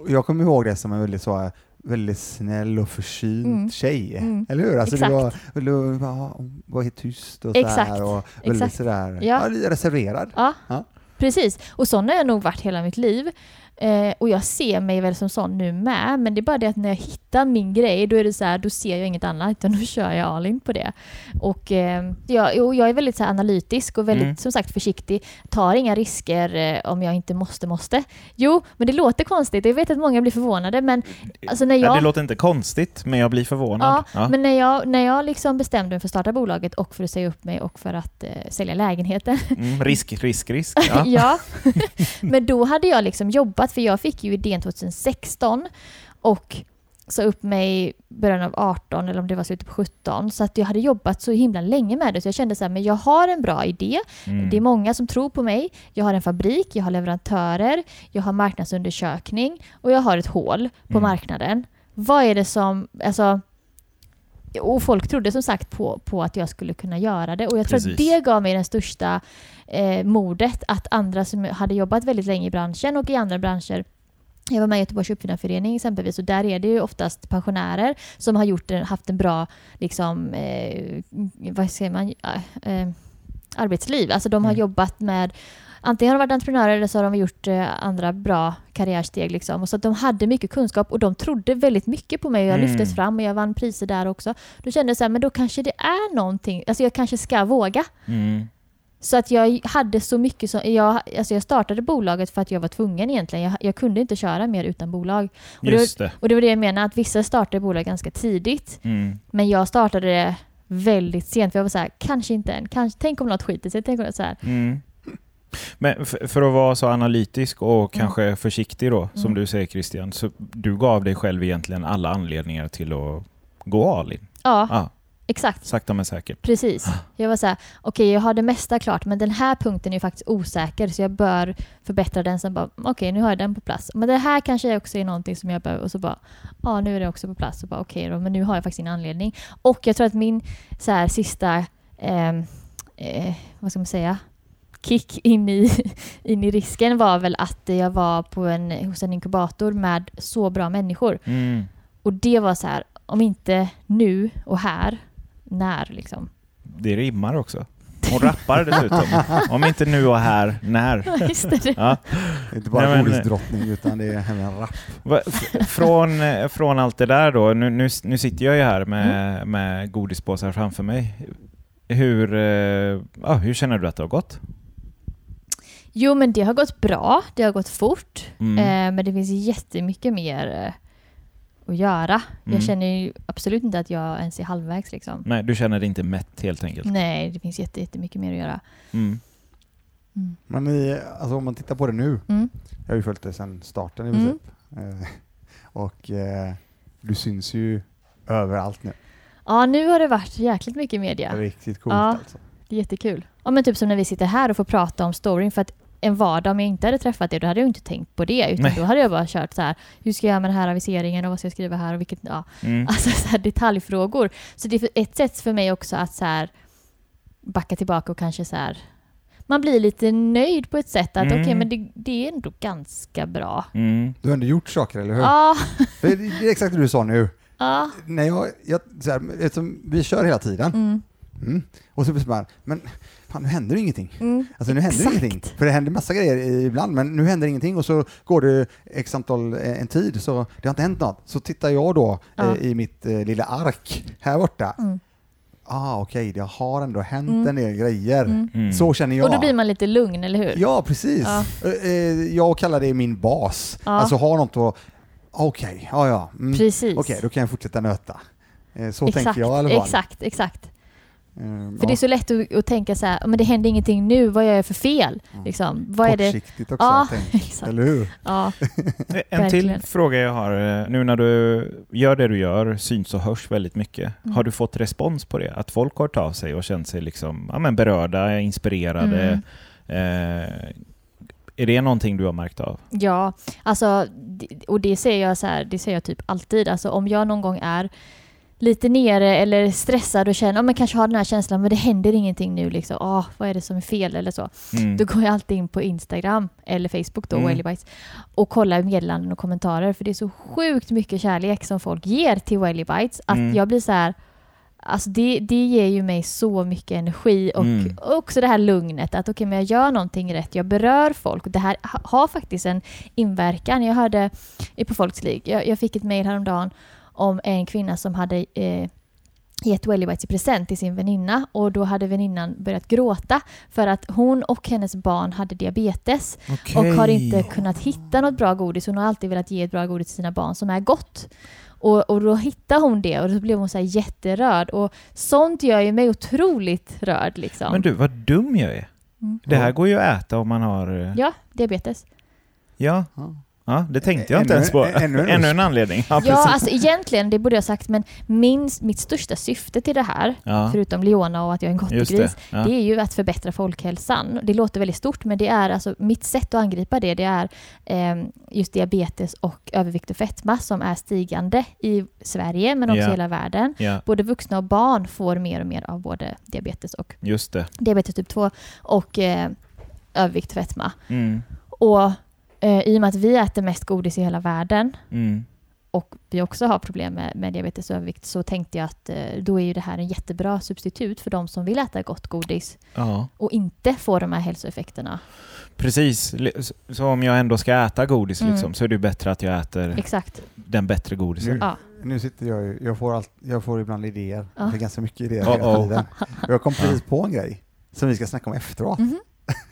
och jag kommer ihåg det som en väldigt så väldigt snäll och försynt Mm. tjej. Mm. Eller hur? Alltså Exakt. var, väldigt- var, var helt tyst och Exakt. sådär och väldigt Exakt. sådär, Ja. ja. reserverad. Ja, Ja. precis. Och sån har jag nog varit hela mitt liv. Eh, och jag ser mig väl som sån nu med, men det är bara det att när jag hittar min grej, då är det så här, då ser jag inget annat, utan då kör jag all in på det. Och, eh, jag, och jag är väldigt så analytisk och väldigt, Mm. som sagt, försiktig. Tar inga risker eh, om jag inte måste, måste. Jo, men det låter konstigt. Jag vet att många blir förvånade, men alltså när Ja, jag... det låter inte konstigt, men jag blir förvånad. Ja, men när jag, när jag liksom bestämde mig för att starta bolaget och för att säga upp mig och för att eh, sälja lägenheten. Mm, risk, risk, risk. Ja. Ja. Men då hade jag liksom jobbat, för jag fick ju idén 2016 och sa upp mig i början av 18 eller om det var slutet på 17. Så att jag hade jobbat så himla länge med det. Så jag kände så här, men jag har en bra idé. Mm. Det är många som tror på mig. Jag har en fabrik, jag har leverantörer, jag har marknadsundersökning och jag har ett hål på Mm. marknaden. Vad är det som, alltså och folk trodde som sagt på, på att jag skulle kunna göra det och jag tror att Precis. det gav mig den största eh, modet att andra som hade jobbat väldigt länge i branschen och i andra branscher jag var med i Göteborgs uppfinnarförening exempelvis och där är det ju oftast pensionärer som har gjort haft en bra liksom, eh, vad säger man, eh, arbetsliv. Alltså de har Mm. jobbat med Antingen har de varit entreprenörer eller så har de gjort eh, andra bra karriärsteg. Liksom. Och så att de hade mycket kunskap och de trodde väldigt mycket på mig. och Jag Mm. lyftes fram och jag vann priser där också. Då kände jag så här, men då kanske det är någonting. Alltså jag kanske ska våga. Mm. Så att jag hade så mycket som... Jag, alltså jag startade bolaget för att jag var tvungen egentligen. Jag, jag kunde inte köra mer utan bolag. Och det, Just det. och det var det jag menade, att vissa startade bolag ganska tidigt. Mm. Men jag startade det väldigt sent. För jag var så här, kanske inte än. Kanske, tänk om något skiter sig. Tänk om något så här. Mm. Men f- för att vara så analytisk och Mm. kanske försiktig då, som Mm. du säger Christian, så du gav dig själv egentligen alla anledningar till att gå all in. Ja, Ja, exakt. sakta men säkert. Precis. Jag var så här, okej jag har det mesta klart men den här punkten är faktiskt osäker så jag bör förbättra den. Sen bara, okej nu har jag den på plats. Men det här kanske också är någonting som jag behöver och så bara, ja nu är det också på plats. Och bara, okej då, men nu har jag faktiskt en anledning. Och jag tror att min så här, sista, ehm, eh, vad ska man säga, kick in i, in i risken var väl att jag var på en, hos en inkubator med så bra människor. Mm. Och det var så här, om inte nu och här, när liksom. Det rimmar också. Hon rappar dessutom. Om inte nu och här, när. Ja, just det. Ja. Det är inte bara godisdrottning utan det är en rap. Va- f- Från, från allt det där då, nu, nu, nu sitter jag ju här med, Mm. med godispåsar framför mig. Hur, eh, ja, hur känner du att det har gått? Jo, men det har gått bra. Det har gått fort. Mm. Eh, men det finns jättemycket mer eh, att göra. Mm. Jag känner ju absolut inte att jag ens är halvvägs. Liksom. Nej, du känner dig inte mätt helt enkelt? Nej, det finns jätte, jättemycket mer att göra. Mm. Mm. Men i, alltså om man tittar på det nu, Mm. jag har ju följt det sedan starten i Mm. princip. Eh, och eh, du syns ju överallt nu. Ja, nu har det varit jäkligt mycket media. Riktigt coolt Ja. alltså. Det är jättekul. Ja, men typ som när vi sitter här och får prata om storyn. För att en vardag om jag inte hade träffat er, då hade jag inte tänkt på det. Utan Nej. då hade jag bara kört så här, hur ska jag göra med den här aviseringen och vad ska jag skriva här och vilket, ja. Mm. Alltså så här detaljfrågor. Så det är ett sätt för mig också att så här backa tillbaka och kanske så här man blir lite nöjd på ett sätt att Mm. okej men det, det är ändå ganska bra. Mm. Du har ändå gjort saker, eller hur? Ja, det det är exakt det du sa nu. Ja. när jag, jag så här, vi kör hela tiden, Mm. Mm, och så blir det bara, men fan nu händer det ingenting. Mm. Alltså nu händer Exakt. ingenting. För det händer massa grejer ibland, men nu händer ingenting och så går det x antal, eh, en tid, så det har inte hänt något. Så tittar jag då Ja. eh, i mitt eh, lilla ark här borta. Mm. Ah, okej, det har ändå hänt Mm. en del grejer. Mm. Mm. Så känner jag. Och då blir man lite lugn, eller hur? Ja, precis. Ja. Jag kallar det min bas. Ja. Alltså ha något att... Okej, ja ja. Mm. Precis. Okej, då kan jag fortsätta nöta. Så exakt, tänker jag i alla fall. Exakt, exakt. Eh, För det är så lätt att, att tänka så här, men det händer ingenting nu, vad gör jag för fel? Mm. Liksom, vad är det? Kortsiktigt också, Ja, tänk. exakt. eller hur? Ja, En till fråga jag har. eh, Nu när du gör det du gör, syns och hörs väldigt mycket. Mm. Har du fått respons på det? Att folk har hört av sig och känt sig liksom, ja, men berörda, inspirerade? Mm. Eh, är det någonting du har märkt av? ja, alltså, och det säger jag så här, det säger jag typ alltid. Alltså om jag någon gång är lite nere eller stressad och känner, ja men kanske har den här känslan, men det händer ingenting nu liksom. Åh, vad är det som är fel eller så. Mm. Då går jag alltid in på Instagram eller Facebook då, Mm. Och kollar meddelanden och kommentarer. För det är så sjukt mycket kärlek som folk ger till Whaley Bites att Mm. jag blir så här, alltså det, det ger ju mig så mycket energi och Mm. också det här lugnet att okej, men jag gör någonting rätt, jag berör folk och det här ha- har faktiskt en inverkan. Jag hörde på Folks League, jag, jag fick ett mejl häromdagen om en kvinna som hade eh, gett Welly Bites i present till sin väninna och då hade väninnan börjat gråta för att hon och hennes barn hade diabetes och har inte kunnat hitta något bra godis. Hon har alltid velat ge ett bra godis till sina barn som är gott. Och, och då hittade hon det och då blev hon så här jätterörd. Och sånt gör ju mig otroligt rörd. Liksom. Men du, vad dum jag är. Mm. Det här går ju att äta om man har... eh, Ja, diabetes. Ja, Ja. det tänkte jag inte Ännu- ens på. ännu en Ännu en anledning. Ja, Ja, alltså egentligen, det borde jag sagt, men min, mitt största syfte till det här, ja. förutom Leona och att jag är en gottegris, det. Ja. det är ju att förbättra folkhälsan. Det låter väldigt stort, men det är alltså mitt sätt att angripa det, det är eh, just diabetes och övervikt och fetma som är stigande i Sverige, men också Ja. i hela världen. ja, Både vuxna och barn får mer och mer av både diabetes och just det. diabetes typ 2 och eh, övervikt och fetma. Mm. Och eh, i och med att vi äter mest godis i hela världen Mm. och vi också har problem med, med diabetes och övervikt så tänkte jag att eh, då är ju det här en jättebra substitut för de som vill äta gott godis Ja, och inte få de här hälsoeffekterna. precis. Så- om jag ändå ska äta godis Mm. liksom, så är det bättre att jag äter Exakt. den bättre godisen. Nu, Ja. nu sitter jag ju, jag får, allt, jag får ibland idéer. Ja. Jag får ganska mycket idéer Uh-oh. hela tiden. Och Jag kom precis på en grej som vi ska snacka om efteråt. Mhm.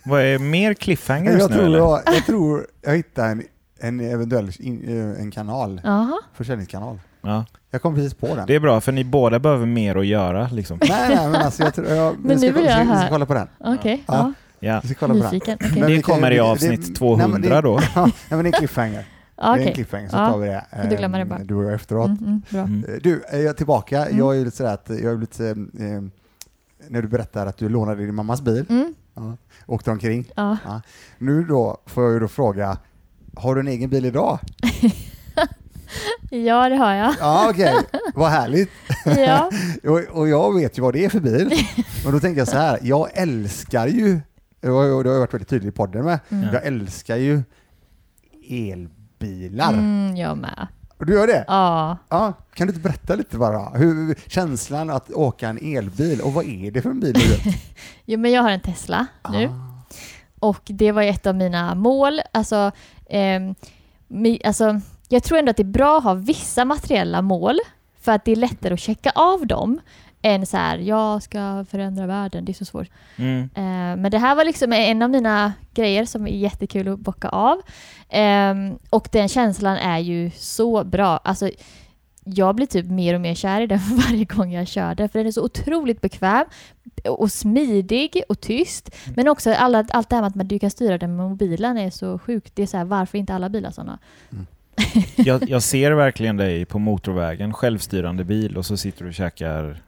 Vad är mer cliffhangers Jag nu tror eller? jag, jag tror jag hittade en, en eventuell in, eh, en kanal, Jaha. försäljningskanal. Ja. Jag kom precis på den. Det är bra, för ni båda behöver mer att göra liksom. Nej, nej, men alltså jag tror... Jag, Men nu ska, vill jag vi ska, vi ska kolla på den. Okej. Ja. Ja. Ja. Vi ska kolla på den. Okej. Det kommer i det- avsnitt det- 200 nej, men det, då. Ja, nej, men det är en cliffhanger. Ja, Det är en cliffhanger, så Ja. tar vi det. Du det ehm, bara. Du och jag efteråt. Mm, mm. Mm. Eh, Du, är jag tillbaka? Mm. Jag är ju lite sådär att jag är lite... Eh, när du berättar att du lånade din mammas bil, Mm. Ja, åkte omkring. Ja. Nu då får jag ju då fråga, har du en egen bil idag? ja, det har jag. Ja, okej, vad härligt. Ja. Och, och jag vet ju vad det är för bil. Och då tänker jag så här, jag älskar ju, och det har jag varit väldigt tydlig i podden med, Mm. jag älskar ju elbilar. Mm, jag med. Och du gör det? Ja. Ja, kan du inte berätta lite bara? Hur, känslan att åka en elbil och vad är det för en bil? du? Jo, men jag har en Tesla nu. Ah. Och det var ett av mina mål. Alltså, ehm, mi, alltså, jag tror ändå att det är bra att ha vissa materiella mål för att det är lättare att checka av dem än så här, jag ska förändra världen, det är så svårt. Mm. Eh, men det här var liksom en av mina grejer som är jättekul att bocka av. Ehm, och den känslan är ju så bra. Alltså, jag blir typ mer och mer kär i den för varje gång jag kör den, för den är så otroligt bekväm och smidig och tyst. Men också alla, allt det här med att man, du kan styra den med mobilen är så sjukt. Det är så här, varför inte alla bilar sådana? Jag, jag ser verkligen dig på motorvägen, självstyrande bil och så sitter du och käkar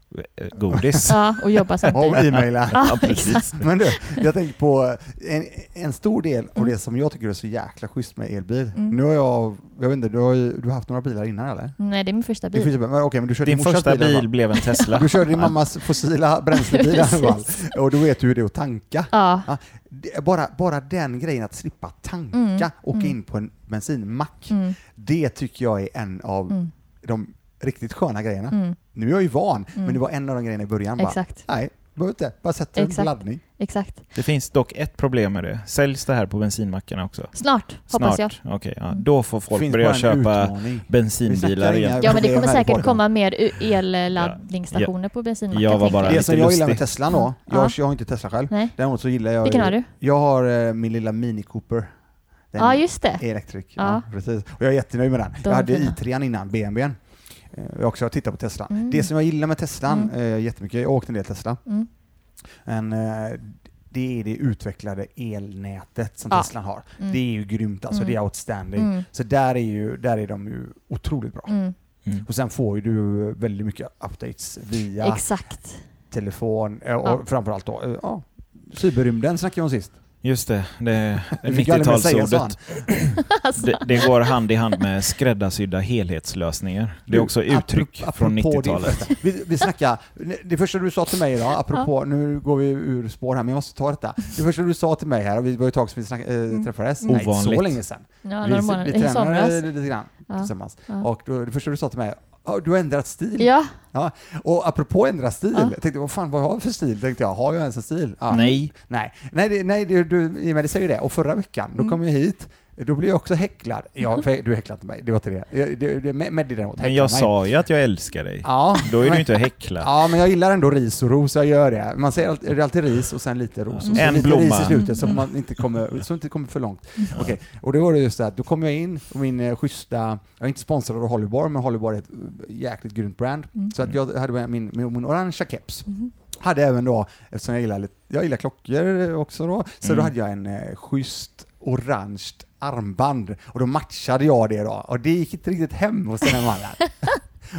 godis. Ja, och jobba Och samtidigt. e-maila. Ja, precis. Men du, jag tänker på en, en stor del av Mm. det som jag tycker är så jäkla schysst med elbil. Mm. Nu har jag, jag vet inte, du har, ju- du har haft några bilar innan eller? Nej, det är min första bil. ju- men, okej, men du körde Din din första bil, blev en Tesla. Du körde din mammas fossila bränslebil i alla fall. Och då vet du hur det är att tanka. Ja, Det- Bara, bara den grejen att slippa tanka, Mm, åka mm. in på en bensinmack, mm, det tycker jag är en av mm. de riktigt sköna grejerna. Mm. Nu är jag ju van, Mm. men det var en av de grejerna i början bara, Exakt, nej, behöver inte, bara sätta Exakt. laddning. exakt. Det finns dock ett problem med det. Säljs det här på bensinmackarna också? Snart, hoppas jag. Snart? Okej, ja. Mm. då får folk börja bara en köpa utmaning. Bensinbilar igen. Ja men det kommer säkert komma mer elladdningsstationer på bensinmackar. Jag var bara. Det som jag gillar med. Teslan då, Ja. jag, jag har inte Tesla själv, Nej. däremot så gillar jag Vilken har du? Jag har eh, min lilla Mini Cooper. Den Ja just det. Electric, ja. Ja. precis. Och jag är jättenöjd med den. De jag hade fina. i3 innan, BMWn. Eh, Jag har också tittat på Tesla. Mm. Det som jag gillar med Teslan Mm. eh, jättemycket, jag har åkt en del Tesla, Mm. men eh, det är det utvecklade elnätet som Ja. Teslan har. Mm. Det är ju grymt alltså, Mm. det är outstanding. Mm. Så där är, ju, där är de ju otroligt bra. Mm. Mm. Och sen får ju du väldigt mycket updates via Exakt. telefon eh, och Ja. framförallt då, eh, ja, cyberrymden snackade jag om sist. Just det, det är Det fick jag aldrig mer säga, sa 90-talsordet. Alltså. Det, det går hand i hand med skräddarsydda helhetslösningar. Det är också uttryck apropå- från apropå 90-talet. det- Vi, vi snackar, det första du sa till mig idag, apropå, nu går vi ur spår här, men jag måste ta detta. Det första du sa till mig här, och vi var ju ett tag sedan vi snack, äh, träffades, Mm. nej så Ovanligt. länge sedan. Ja, vi, vi I tränade lite grann Ja. tillsammans. Ja. Och då, det första du sa till mig, "Ja, du har ändrat stil. Ja, Och apropå ändra stil, Ja. jag tänkte vad fan vad har jag för stil? Tänkte jag, har jag ens en stil? Ja. Nej, Nej, nej, det, nej det, du, i och med det säger det. Och förra veckan, då Mm. kom jag hit, då blev jag också häcklad. Ja, för du häcklade inte mig, det var inte det. Jag- det, det Meddi däremot men jag mig. sa ju att jag älskar dig. Ja, Då är du men- inte häckla. Ja, men jag gillar ändå ris och ros, jag gör det. Man säger alltid, det alltid ris och sen lite ros. Och så En lite blomma. ris i slutet så Mm. man inte kommer, så inte kommer för långt. Okej, och då var det just det att då kom jag in och min eh, schyssta, jag är inte sponsrad av Hollybar, men Hollybar är ett eh, jäkligt grymt brand. Mm. Så att jag hade min, min, min orangea keps. Mhm. Hade även då, eftersom jag gillar, lite, jag gillar klockor också då, så Mm. då hade jag en eh, schysst orange armband och då matchade jag det då och det gick inte riktigt hem hos den här mannen.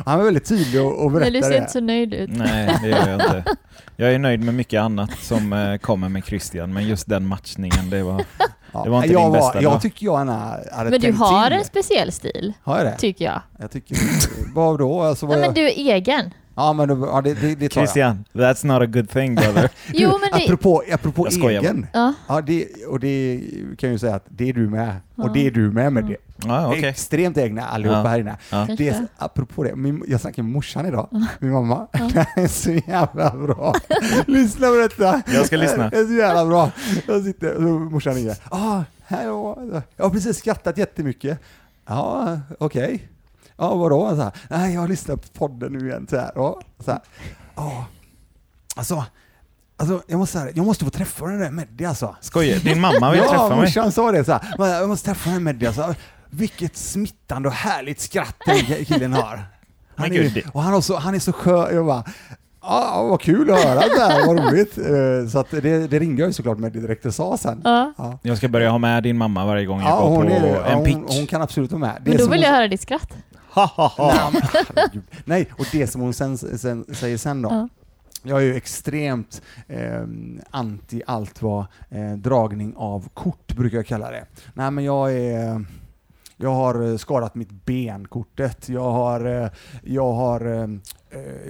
Han var väldigt tydlig och, och men du berättade ser det. inte så nöjd ut. Nej, det gör jag inte. Jag är nöjd med mycket annat som eh, kommer med Christian, men just den matchningen, det var... Ja. Det var inte jag din bästa Jag tycker jag gärna hade Men du har till. en speciell stil, Har jag det? tycker jag. Jag tycker... vad då? Alltså, vad Nej, jag... men du är egen. Ja, men då, ja, det, det, det tar jag. Christian, that's not a good thing brother. Jo, men det... Apropå, apropå Jag skojar egen. Ja. Ja, det, och det kan jag ju säga att det är du med. Och det är du med med det. Ja, okej. Extremt egna allihopa Ja. här inne. Ja. Det, är- apropå det, min, jag snackade med morsan idag, min mamma. Ja. Det är så jävla bra. lyssna på detta. Jag ska lyssna. Det är så jävla bra. Jag sitter, och morsan ringer. Ah, jag har precis skrattat jättemycket. Ja, okej. Ja, vadå? Så här, Nej, jag har lyssnat på podden nu igen. Så här, ja, så här. Ja, alltså, alltså jag, måste, jag måste få träffa den där Meddi alltså. Skojar Din mamma vill ja, träffa mig? morsan sa det så här. "Men Jag måste träffa den Meddi alltså. Vilket smittande och härligt skratt den killen har. Han är, och han, också, han är så skön. Jag bara, ja, vad kul att höra det här, vad roligt. Eh, Så att det, det ringde jag ju såklart med direkt och sa sen. Ja. Ja. Jag ska börja ha med din mamma varje gång jag Ja, går hon, på är, ja, en hon, pitch. hon kan absolut vara med. Det Men då vill hon, jag höra ditt skratt. Ha, ha, ha. Nej, men herregud. Nej, och det som hon sen, sen, säger sen då. Ja. Jag är ju extremt eh, anti allt vad eh, dragning av kort brukar jag kalla det. Nej men jag är jag har eh, skadat mitt ben-kortet, jag har, eh, jag har eh,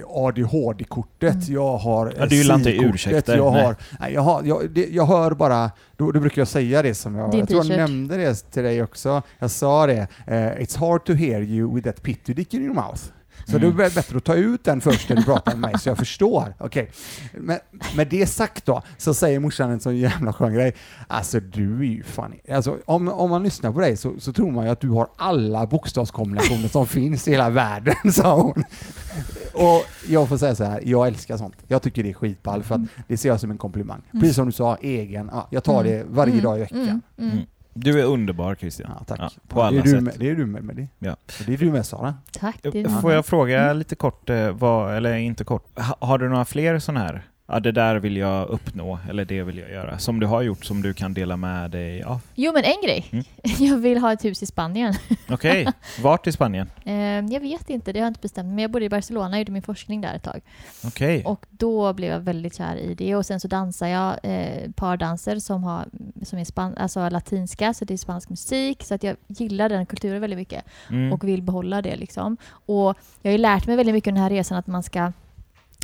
ADHD-kortet, Mm. jag har Ja, du gillar inte ursäkter, jag har, nej, jag, har jag, det, jag hör bara, då, då brukar jag säga det som jag, Din jag tror jag nämnde det till dig också, jag sa det, eh, it's hard to hear you with that pitty dick in your mouth. Så Mm. det är bättre att ta ut den först när du pratar med mig så jag förstår. Okej. Men med det sagt då, så säger morsan en sån jävla skön grej. Alltså du är ju fan... Alltså, om, om man lyssnar på dig så, så tror man ju att du har alla bokstavskombinationer som finns i hela världen, sa hon. Och jag får säga så här, jag älskar sånt. Jag tycker det är skitball för att det ser jag som en komplimang. Precis som du sa, egen. Ja, jag tar det varje Mm, dag i veckan. mm, mm. Du är underbar Christian. Ja, tack. Ja, på alla det, är du sätt. med, det är du med, med det. Ja. Och det är du med Sara. Tack. Får jag fråga Mm. lite kort, eh, vad, eller inte kort, ha, har du några fler sådana här, ja det där vill jag uppnå, eller det vill jag göra, som du har gjort som du kan dela med dig av? Jo, men en grej. Mm. Jag vill ha ett hus i Spanien. Okej, vart i Spanien? Eh, Jag vet inte, det har jag inte bestämt. Men jag bodde i Barcelona och gjorde min forskning där ett tag. Okej. Och då blev jag väldigt kär i det. Och sen så dansar jag eh, pardanser som, har, som är span, alltså latinska, så det är spansk musik. Så att jag gillar den kulturen väldigt mycket Mm. och vill behålla det. Liksom. Och jag har ju lärt mig väldigt mycket under den här resan att man ska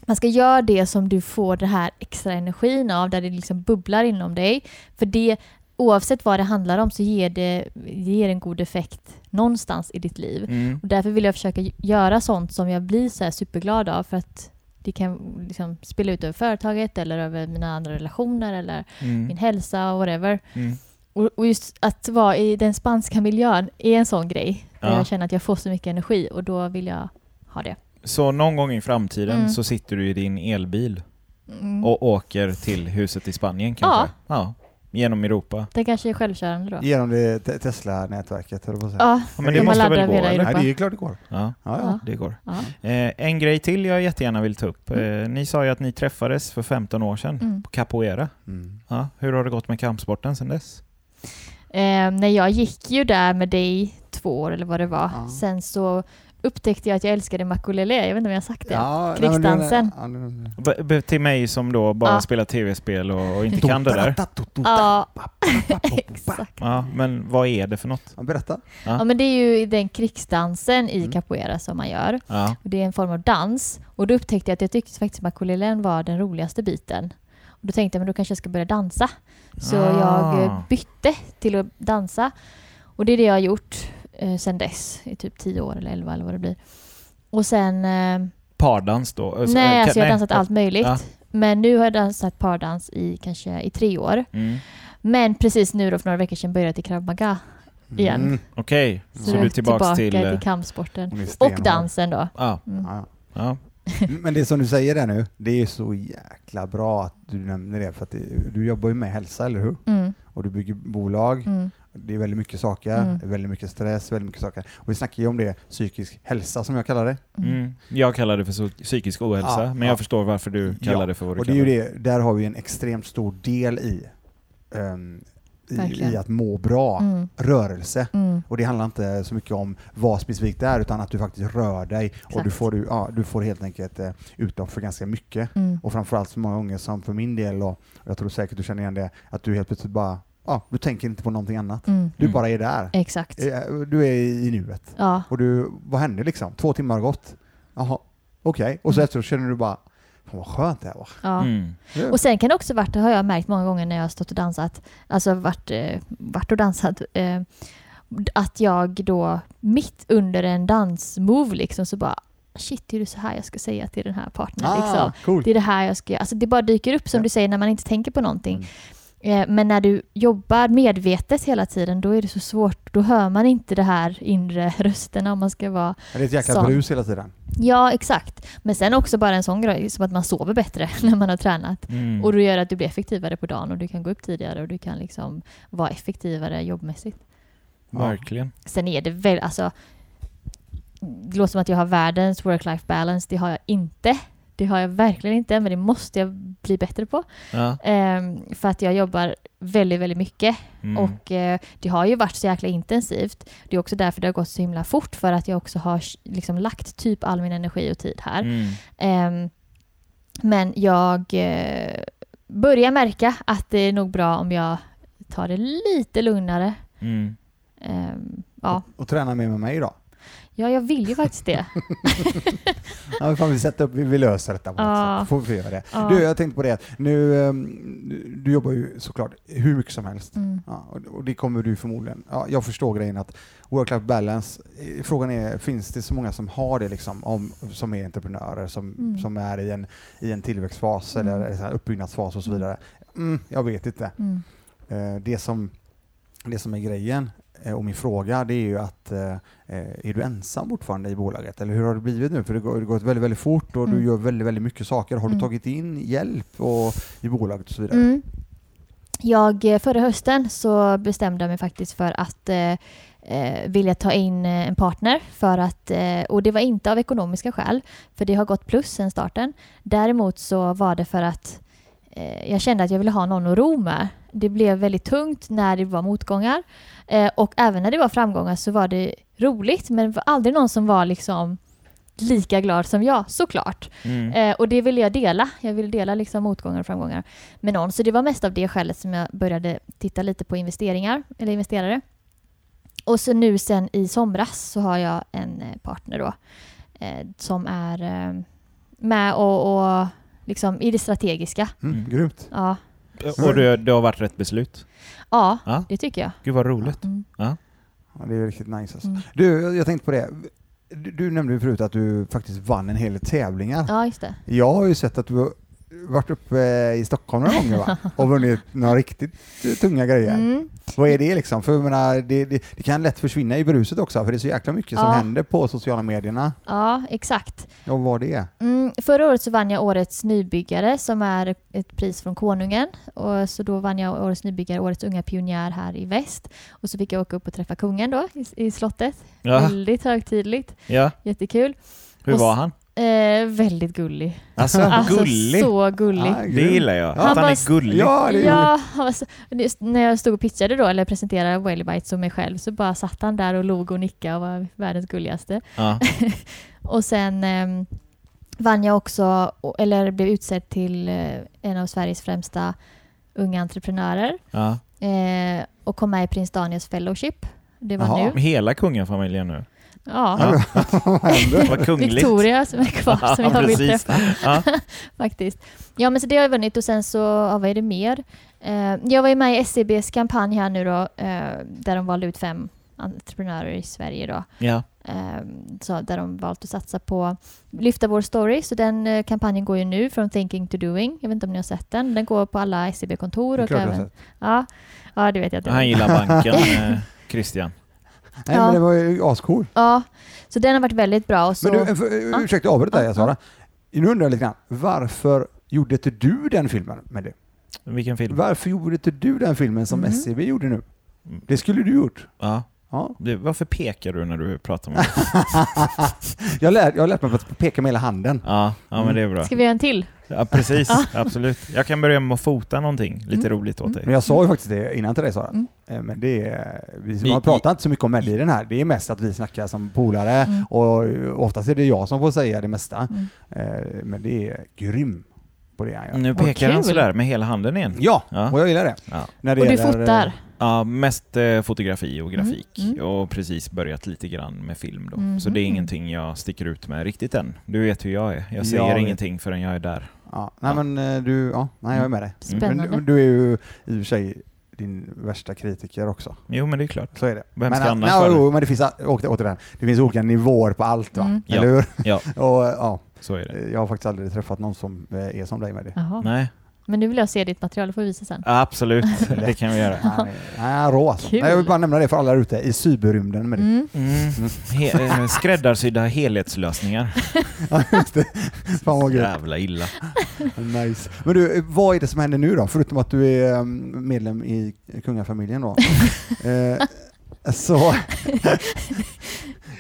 man ska göra det som du får den här extra energin av, där det liksom bubblar inom dig. För det, oavsett vad det handlar om så ger det ger en god effekt någonstans i ditt liv. Mm. Och därför vill jag försöka göra sånt som jag blir så superglad av för att det kan liksom spela ut över företaget eller över mina andra relationer eller min Mm. hälsa och whatever. Mm. Och, och just att vara i den spanska miljön är en sån grej. Där Ja. jag känner att jag får så mycket energi och då vill jag ha det. Så någon gång i framtiden Mm. så sitter du i din elbil Mm. och åker till huset i Spanien kanske? Ja. Genom Europa? Det kanske är självkörande då. Genom det te- Tesla-nätverket, höll på att säga. Ja, Ja, men De det måste väl gå eller? Nej, det är klart det går. Ja, Ja, ja. Ja. det går. ja. Eh, en grej till jag jättegärna vill ta upp. Mm. Eh, ni sa ju att ni träffades för 15 år sedan Mm. på capoeira. Mm. Ja, hur har det gått med kampsporten sedan dess? Eh, när jag gick ju där med dig två år eller vad det var. Ja. Sen så upptäckte jag att jag älskade makulele. Jag vet inte om jag har sagt det. Ja, Krigsdansen. ja, till mig som då bara Ja. spelar tv-spel och, och inte kan det där. Ja, exakt. Ja, men vad är det för något? Ja, Berätta. Ja. Ja, men det är ju den krigsdansen i Mm. capoeira som man gör. Ja. Och det är en form av dans. Och då upptäckte jag att jag tyckte faktiskt makulelen var den roligaste biten. Och då tänkte jag men då kanske jag ska börja dansa. Så Ah. jag eh, bytte till att dansa. Och det är det jag har gjort eh, sedan dess. I typ 10 år eller 11 eller vad det blir. Och sen... Eh, Pardans då? Alltså, nej, eh, alltså jag har nej. dansat allt möjligt. Ja. Men nu har jag dansat pardans i kanske i tre år. Mm. Men precis nu då för några veckor sedan började jag till krav maga. Igen. Mm. Okej, så, Så, du är tillbaks till... till eh, kampsporten. Och dansen då. Ja, Mm. Ja. ja. Men det som du säger där nu, det är så jäkla bra att du nämner det, för att det, du jobbar ju med hälsa, eller hur? Mm, Och du bygger bolag, mm, det är väldigt mycket saker, Mm. väldigt mycket stress, väldigt mycket saker. Och vi snackar ju om det, psykisk hälsa som jag kallar det. mm. Mm. Jag kallar det för psykisk ohälsa, Ja, men ja. jag förstår varför du kallar Ja, det för vad du Och det är ju kallar det, där har vi en extremt stor del i, ehm, i, i att må bra, Mm, rörelse. mm. Och det handlar inte så mycket om vad specifikt det är, utan att du faktiskt rör dig och du Exakt. får, du, ja, du får helt enkelt eh, utlopp för ganska mycket. Mm. Och framförallt så många gånger som för min del, och och jag tror säkert du känner igen det, att du helt plötsligt bara, ja, du tänker inte på någonting annat. Mm. Du Mm. bara är där. Exakt. Eh, Du är i nuet. Ja. Och du, vad hände liksom? Två timmar har gått. Jaha, okej. Och så Mm. efteråt känner du bara, fan vad skönt det här var. ja. Mm. Och sen kan det också varit, det har jag märkt många gånger när jag har stått och dansat, alltså varit, eh, varit och dansat, eh, att jag då mitt under en dansmove liksom så bara shit, är det så här jag ska säga till den här partnern? liksom. Ah, coolt. Det är det här jag ska göra. Alltså det bara dyker upp som Ja. du säger när man inte tänker på någonting. Mm. Eh, Men när du jobbar medvetet hela tiden, då är det så svårt. Då hör man inte det här inre rösterna om man ska vara... Det är ett jäkla Sån. brus hela tiden. Ja, exakt. Men sen också bara en sån grej som att man sover bättre när man har tränat. Mm. Och det gör att du blir effektivare på dagen och du kan gå upp tidigare och du kan liksom vara effektivare jobbmässigt. Verkligen. Sen är det väl, alltså... Det låter som att jag har världens work-life balance. Det har jag inte. Det har jag verkligen inte, men det måste jag bli bättre på. Ja. Ehm, för att jag jobbar väldigt, väldigt mycket. Mm. Och eh, det har ju varit så jäkla intensivt. Det är också därför det har gått så himla fort. För att jag också har liksom lagt typ all min energi och tid här. Mm. Ehm, men jag eh, börjar märka att det är nog bra om jag tar det lite lugnare. Mm. Ehm, ja. Och, och träna mer med mig då. Ja, jag vill ju faktiskt det. Ja, vi får vi sätta upp, vi, löser detta på något Ja. sätt. Får vi göra det. Ja. Du, jag tänkte på det. Nu, ehm, du- jobbar ju såklart hur mycket som helst. Mm. Ja, och, det kommer du förmodligen... Ja, jag förstår grejen att work-life balance, eh, frågan är, finns det så många som har det liksom, om, som är entreprenörer, som, Mm. som är i en, i en tillväxtfas Mm. eller uppbyggnadsfas och så vidare? Mm, jag vet inte. Mm. Eh, det, som, det som är grejen och min fråga det är ju att eh, eh, är du ensam fortfarande i bolaget eller hur har det blivit nu? För det det går väldigt, väldigt fort och du Mm. gör väldigt, väldigt mycket saker. Har du Mm. tagit in hjälp och, i bolaget och så vidare? Mm. Jag, eh, förra hösten så bestämde jag mig faktiskt för att eh, eh, vilja ta in eh, en partner för att, eh, och det var inte av ekonomiska skäl, för det har gått plus sen starten. Däremot så var det för att eh, jag kände att jag ville ha någon att ro med. Det blev väldigt tungt när det var motgångar eh, och även när det var framgångar så var det roligt men det var aldrig någon som var liksom lika glad som jag, såklart. Mm. Eh, och det ville jag dela. Jag ville dela liksom motgångar och framgångar med någon. Så det var mest av det skälet som jag började titta lite på investeringar, eller investerare. Och så nu sen i somras så har jag en eh, partner då eh, som är eh, med och, och liksom i det strategiska. Mm. Grymt. Ja, Och det, det har varit rätt beslut. Ja, Ja. det tycker jag. Gud vad roligt. Mm. Ja, det är riktigt nice alltså. Mm. Du, jag tänkte på det. Du, du nämnde ju förut att du faktiskt vann en hel del tävlingar. Ja, just det. Jag har ju sett att du varit uppe i Stockholm några gånger va? och vunnit några riktigt tunga grejer. Mm. Vad är det liksom? För jag menar, det, det, det kan lätt försvinna i bruset också, för det är så jäkla mycket som Ja. händer på sociala medierna. Ja, exakt. Och vad det är. Mm, förra året så vann jag Årets nybyggare som är ett pris från Konungen. Och så då vann jag Årets nybyggare, Årets unga pionjär här i väst. Och så fick jag åka upp och träffa kungen då i, i slottet. Ja, Väldigt högtidligt. ja. Jättekul. Hur Och var han? Eh, väldigt gullig. Alltså, Alltså gullig. så gullig. Ja, Det gillar jag. Ja. Att Han han bara- är gullig. Ja, är Ja, han så, när jag stod och pitchade då, eller presenterade Whaley och mig själv, så bara satt han där och log och nickade och var världens gulligaste. Ja. Och sen ehm, vann jag också, eller blev utsedd till eh, en av Sveriges främsta unga entreprenörer Ja. eh, och kom med i Prins Daniels Fellowship. Det var Jaha. nu. Hela kungafamiljen nu. Ja. Ja. Victoria som är kvar som Ja, jag vill precis. träffa. Ja. Faktiskt. Ja men så det har jag vunnit och sen så, ja, vad är det mer? Eh, jag var ju med i SCBs kampanj här nu då, eh, där de valde ut fem entreprenörer i Sverige då. Ja. Eh, så där de valt att satsa på Lyfta vår story. Så den kampanjen går ju nu från thinking to doing. Jag vet inte om ni har sett den. Den går på alla SCB-kontor. Och även, sett. ja, ja, det vet jag. Han gillar banken, Christian. Nej, Ja. men det var ju ascool. Ja, så den har varit väldigt bra. Och så, Men du, för, Ja. ursäkta jag avbryter dig Ja, Sara. Nu undrar jag lite grann, varför gjorde inte du den filmen med det? Vilken film? Varför gjorde inte du den filmen som Mhm. SCB gjorde nu? Det skulle du gjort. Ja. Ja. Det, varför pekar du när du pratar med mig? jag, har lärt, jag har lärt mig att peka med hela handen. Ja, ja men det är bra. Ska vi göra en till? Ja, precis. Absolut. Jag kan börja med att fota någonting lite Mm. roligt åt dig. Men jag sa ju faktiskt det innan till dig Sara. Mm. Eh, Men det är, vi Vi- har pratat inte så mycket om i den här. Det är mest att vi snackar som polare Mm. och oftast är det jag som får säga det mesta. Mm. Eh, Men det är grym på det han gör. Nu pekar han sådär med hela handen igen. Ja, Ja. och jag gillar det. Ja. När det Och du gäller, fotar? Ja, mest eh, fotografi och grafik Mm, mm. och precis börjat lite grann med film då. Mhm. Så det är ingenting jag sticker ut med riktigt än. Du vet hur jag är. Jag säger Jag vet. ingenting förrän jag är där. Ja, nej Ja. men eh, du, ja, nej jag är med dig. Spännande. Men du, du är ju i och för sig din värsta kritiker också. Jo, men det är klart. Så är det. Vem men, ska eh, annars nej, vara det? men det finns, åter, återigen, det finns olika nivåer på allt va? Mm. Eller Ja. hur? Ja, Och ja, så är det. jag har faktiskt aldrig träffat någon som är som dig med det. Jaha. Nej, Men nu vill jag se ditt material, det får vi visa sen. absolut. Det kan vi göra. Nej, rå alltså. Nej, Jag vill bara nämna det för alla där ute i cyberrymden med det. Mm. Mm. He- eh, skräddarsydda helhetslösningar. Ja, just det. Fan vad gött. Jävla illa. Nice. Men du, vad är det som händer nu då? Förutom att du är eh, medlem i kungafamiljen då. eh, så...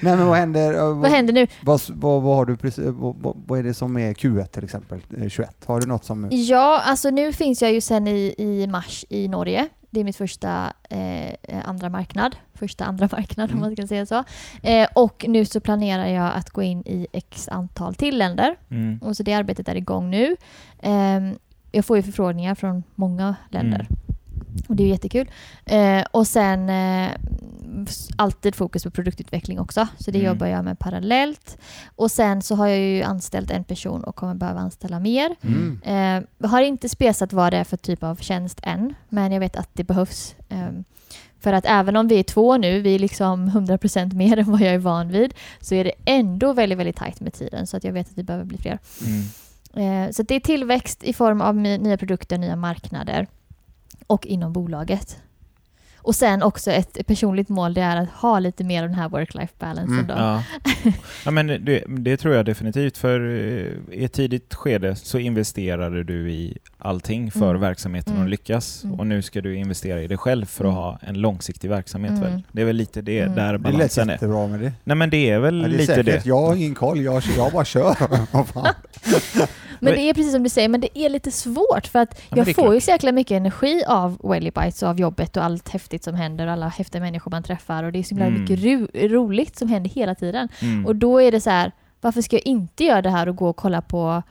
Nej men vad händer? eh, Vad händer nu? Vad, vad, vad har du precis, vad, vad, vad är det som är Q1 till exempel? Eh, 21? Har du något som... Ja, alltså nu finns jag ju sen i, i mars i Norge. Det är mitt första eh, andra marknad. Första andra marknad Mm. om man ska säga så. Eh, och nu så planerar jag att gå in i x antal till länder. Mm. Och så det arbetet är igång nu. Ehm, jag får ju förfrågningar från många länder. Mm. Och det är jättekul. Eh, och sen eh, alltid fokus på produktutveckling också. Så det Mm. jobbar jag med parallellt. Och sen så har jag ju anställt en person och kommer behöva anställa mer. Mm. Eh, har inte spesat vad det är för typ av tjänst än, men jag vet att det behövs. Ehm, för att även om vi är två nu, vi är liksom 100% mer än vad jag är van vid, så är det ändå väldigt, väldigt tajt med tiden. Så att jag vet att vi behöver bli fler. Mm. Eh, så det är tillväxt i form av nya produkter, nya marknader och inom bolaget. Och sen också ett personligt mål, det är att ha lite mer av den här work-life balansen Mm, då. Ja. ja, men det, det tror jag definitivt. För eh, i ett tidigt skede så investerade du i allting för Mm. verksamheten Mm. att lyckas. Mm. Och nu ska du investera i dig själv för att Mm. ha en långsiktig verksamhet. Mm. Väl? Det är väl lite det Mm. där Det lät balansen är. jättebra med det. Nej men det är väl Ja, det är lite säkert. det. Jag har ingen koll, jag, jag bara kör. Men det är precis som du säger, men det är lite svårt för att men jag får klart. ju så jäkla mycket energi av Welly Bites och av jobbet och allt häftigt som händer och alla häftiga människor man träffar och det är så himla Mm. mycket ro roligt som händer hela tiden. Mm. Och då är det så här, varför ska jag inte göra det här och gå och kolla på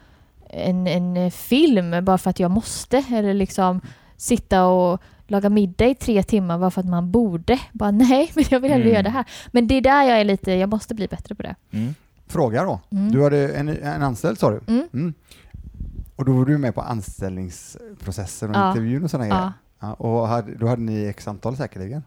en, en film bara för att jag måste? Eller liksom sitta och laga middag i tre timmar bara för att man borde. Bara nej, men jag vill hellre Mm. göra det här. Men det är där jag är lite, jag måste bli bättre på det. Mm. Fråga då. Mm. Du hade en, en anställd sa du? Mm. Mm. Och då var du med på anställningsprocessen och Ja. intervjun och sådana Ja, grejer? Ja, och hade, då hade ni x antal säkerligen?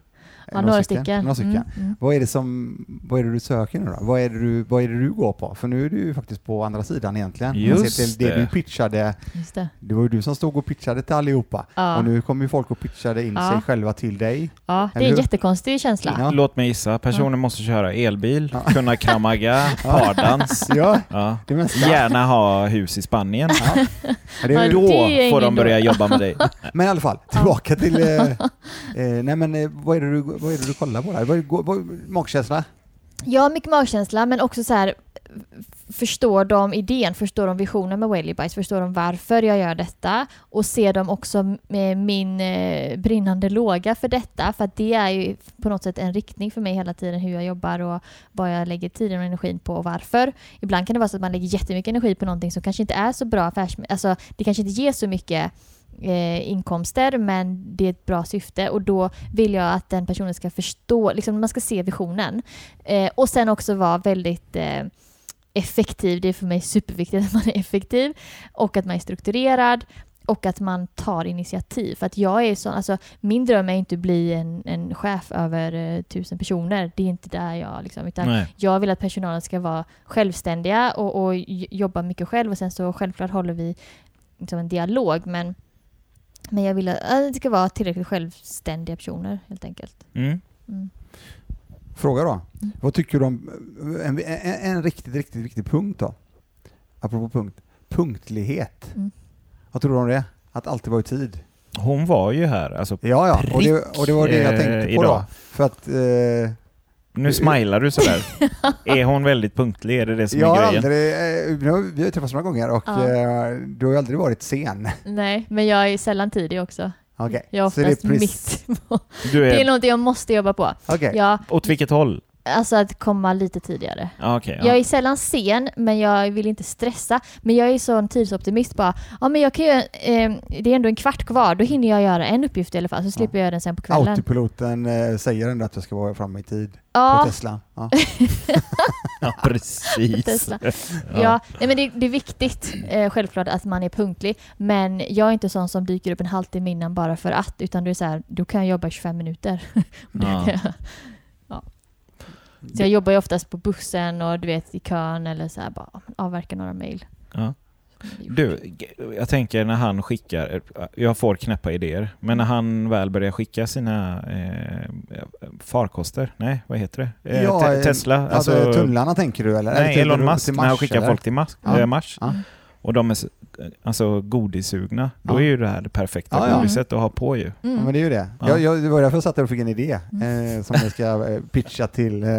Ja några stycken. Några stycken. Mm, mm. Vad är det som, vad är det du söker nu då? Vad är det du, vad är det du går på? För nu är du ju faktiskt på andra sidan egentligen. Just det det. du pitchade, Just det. det var ju du som stod och pitchade till allihopa. Ja. Och nu kommer ju folk och pitchade in Ja. sig själva till dig. Ja, det Eller är en hur? jättekonstig känsla. Ja. Låt mig gissa, personen måste köra elbil, Ja. kunna kramaga, pardans. Ja, Ja. det mesta. Gärna ha hus i Spanien. Ja. Det är, Ja, ju- Då det är får de börja då. jobba med dig. men i alla fall, tillbaka till... Eh, eh, nej men eh, vad är, det du, vad är det du kollar på där? Vad, vad, magkänsla? Ja, mycket magkänsla, men också så här förstår de idén, förstår de visionen med Whaley förstår de varför jag gör detta och ser de också med eh, min eh, brinnande låga för detta, för att det är ju på något sätt en riktning för mig hela tiden hur jag jobbar och vad jag lägger tiden och energin på och varför. Ibland kan det vara så att man lägger jättemycket energi på någonting som kanske inte är så bra affärs... Alltså det kanske inte ger så mycket eh, inkomster men det är ett bra syfte och då vill jag att den personen ska förstå, liksom man ska se visionen. Eh, och sen också vara väldigt eh, effektiv. Det är för mig superviktigt att man är effektiv och att man är strukturerad och att man tar initiativ. För att jag är så, alltså min dröm är inte att bli en, en chef över eh, tusen personer. Det är inte där jag liksom, utan Nej. jag vill att personalen ska vara självständiga och, och jobba mycket själv och sen så självklart håller vi liksom en dialog men, men jag vill att att det ska vara tillräckligt självständiga personer helt enkelt. Mm. Mm. Fråga då. Mm. Vad tycker du om en, en, en riktigt, riktigt viktig punkt då? Apropå punkt. Punktlighet. Mm. Vad tror du om det? Att alltid vara i tid? Hon var ju här, alltså. Ja, ja. Och det, och det var det jag eh, tänkte på idag. då. För att eh, Nu smilar du sådär. är hon väldigt punktlig? Är det det som jag är grejen? aldrig, eh, vi har ju träffats några gånger och Ja. eh, du har ju aldrig varit sen. Nej, men jag är sällan tidig också. Okej. Jag är Så det är oftast precis- mitt på. Du Det är är... något jag måste jobba på. Okej. Ja, Åt vilket håll? Alltså att komma lite tidigare. Ja, okej. Jag ja. är sällan sen, men jag vill inte stressa. Men jag är sån tidsoptimist bara. Ja, men jag kan göra, eh, det är ändå en kvart kvar, då hinner jag göra en uppgift i alla fall, så slipper jag göra den sen på kvällen. Autopiloten eh, säger ändå att jag ska vara framme i tid på Ja, Tesla. Ja. ja, precis. Tesla. ja. Nej, men det, det är viktigt, eh, självklart, att man är punktlig. Men jag är inte sån som dyker upp en halvtimme innan bara för att, utan det är så här, då kan jag jobba 25 minuter. Det Ja. kan jag- ja. Så jag jobbar ju oftast på bussen och du vet i kön eller så här, bara avverka några mejl. Ja. Du, jag tänker när han skickar, jag får knäppa idéer, men när han väl börjar skicka sina eh, farkoster, nej vad heter det? Eh, Ja, te- eh, Tesla, Alltså, alltså, tunnlarna tänker du eller? Nej tänker Elon Musk, när han skickar eller? folk till Mars, Ja. eh, Mars Ja. Och de är alltså godissugna, då Ja. är ju det här det perfekta Ja, ja. godiset att ha på ju. Ja, Mm. men det är ju det. Ja. Jag, jag, det var därför jag satt där och fick en idé Mm. eh, som jag ska eh, pitcha till eh,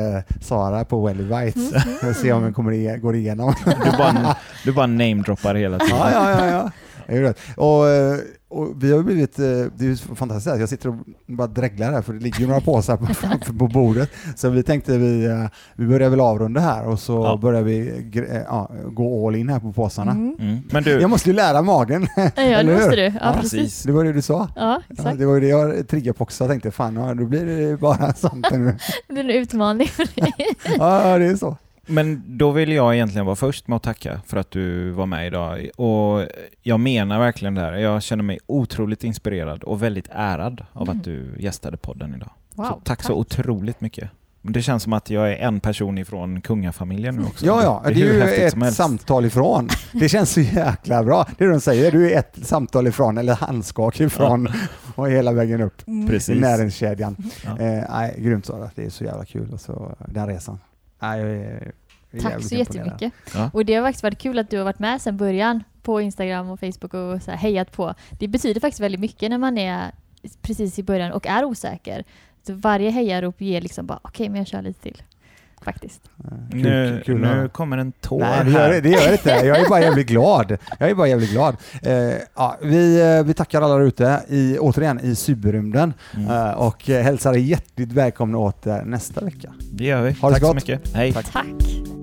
Sara på Welly Bites. Mm. och se om den kommer går igenom. Du bara, du bara namedroppar hela tiden. ja, ja, ja. Ja. Det är rätt. Och, eh, och vi har blivit, eh, det är ju fantastiskt att jag sitter och bara dreglar här för det ligger ju några påsar på, på bordet. Så vi tänkte vi, eh, vi börjar väl avrunda här och så Ja. börjar vi ja, gå all in här på påsarna. Mm. Mm. Men du, Jag måste ju lära magen. Ja, det måste du. Ja, Ja, precis. Det var det du sa. Ja, Ja, exakt. det var ju det jag triggade på också. Jag tänkte fan, ja, då blir det bara sånt nu. Det blir en utmaning för dig. Ja, det är så. Men då vill jag egentligen vara först med att tacka för att du var med idag. Och jag menar verkligen det här. Jag känner mig otroligt inspirerad och väldigt ärad av Mm. att du gästade podden idag. Wow, så tack, så otroligt mycket. Det känns som att jag är en person ifrån kungafamiljen nu också. Ja, ja, det är, hur ju häftigt ett helst. samtal ifrån. Det känns så jäkla bra. Det är det de säger, du är ett samtal ifrån, eller handskak ifrån, och hela vägen upp Mm. i Precis. näringskedjan. Ja. Eh, nej, grymt Sara, det är så jävla kul. Och så, den resan. Nej, jag är, jag Tack så jättemycket. Ja. Och det har faktiskt varit kul att du har varit med sedan början på Instagram och Facebook och så här hejat på. Det betyder faktiskt väldigt mycket när man är precis i början och är osäker. Så varje hejarop ger liksom bara okej, men jag kör lite till. Faktiskt. Eh, Kul, Nu, kul, nu kommer en tår Nej, det gör, här. det, det gör det inte. Jag är bara jävligt glad. Jag är bara jävligt glad. Eh, ja, vi, eh, vi tackar alla där ute, i, återigen i cyberrymden, Mm. eh, och eh, hälsar er hjärtligt välkomna åter nästa vecka. Det gör vi. Ha det Tack så mycket. Hej. Tack. Tack!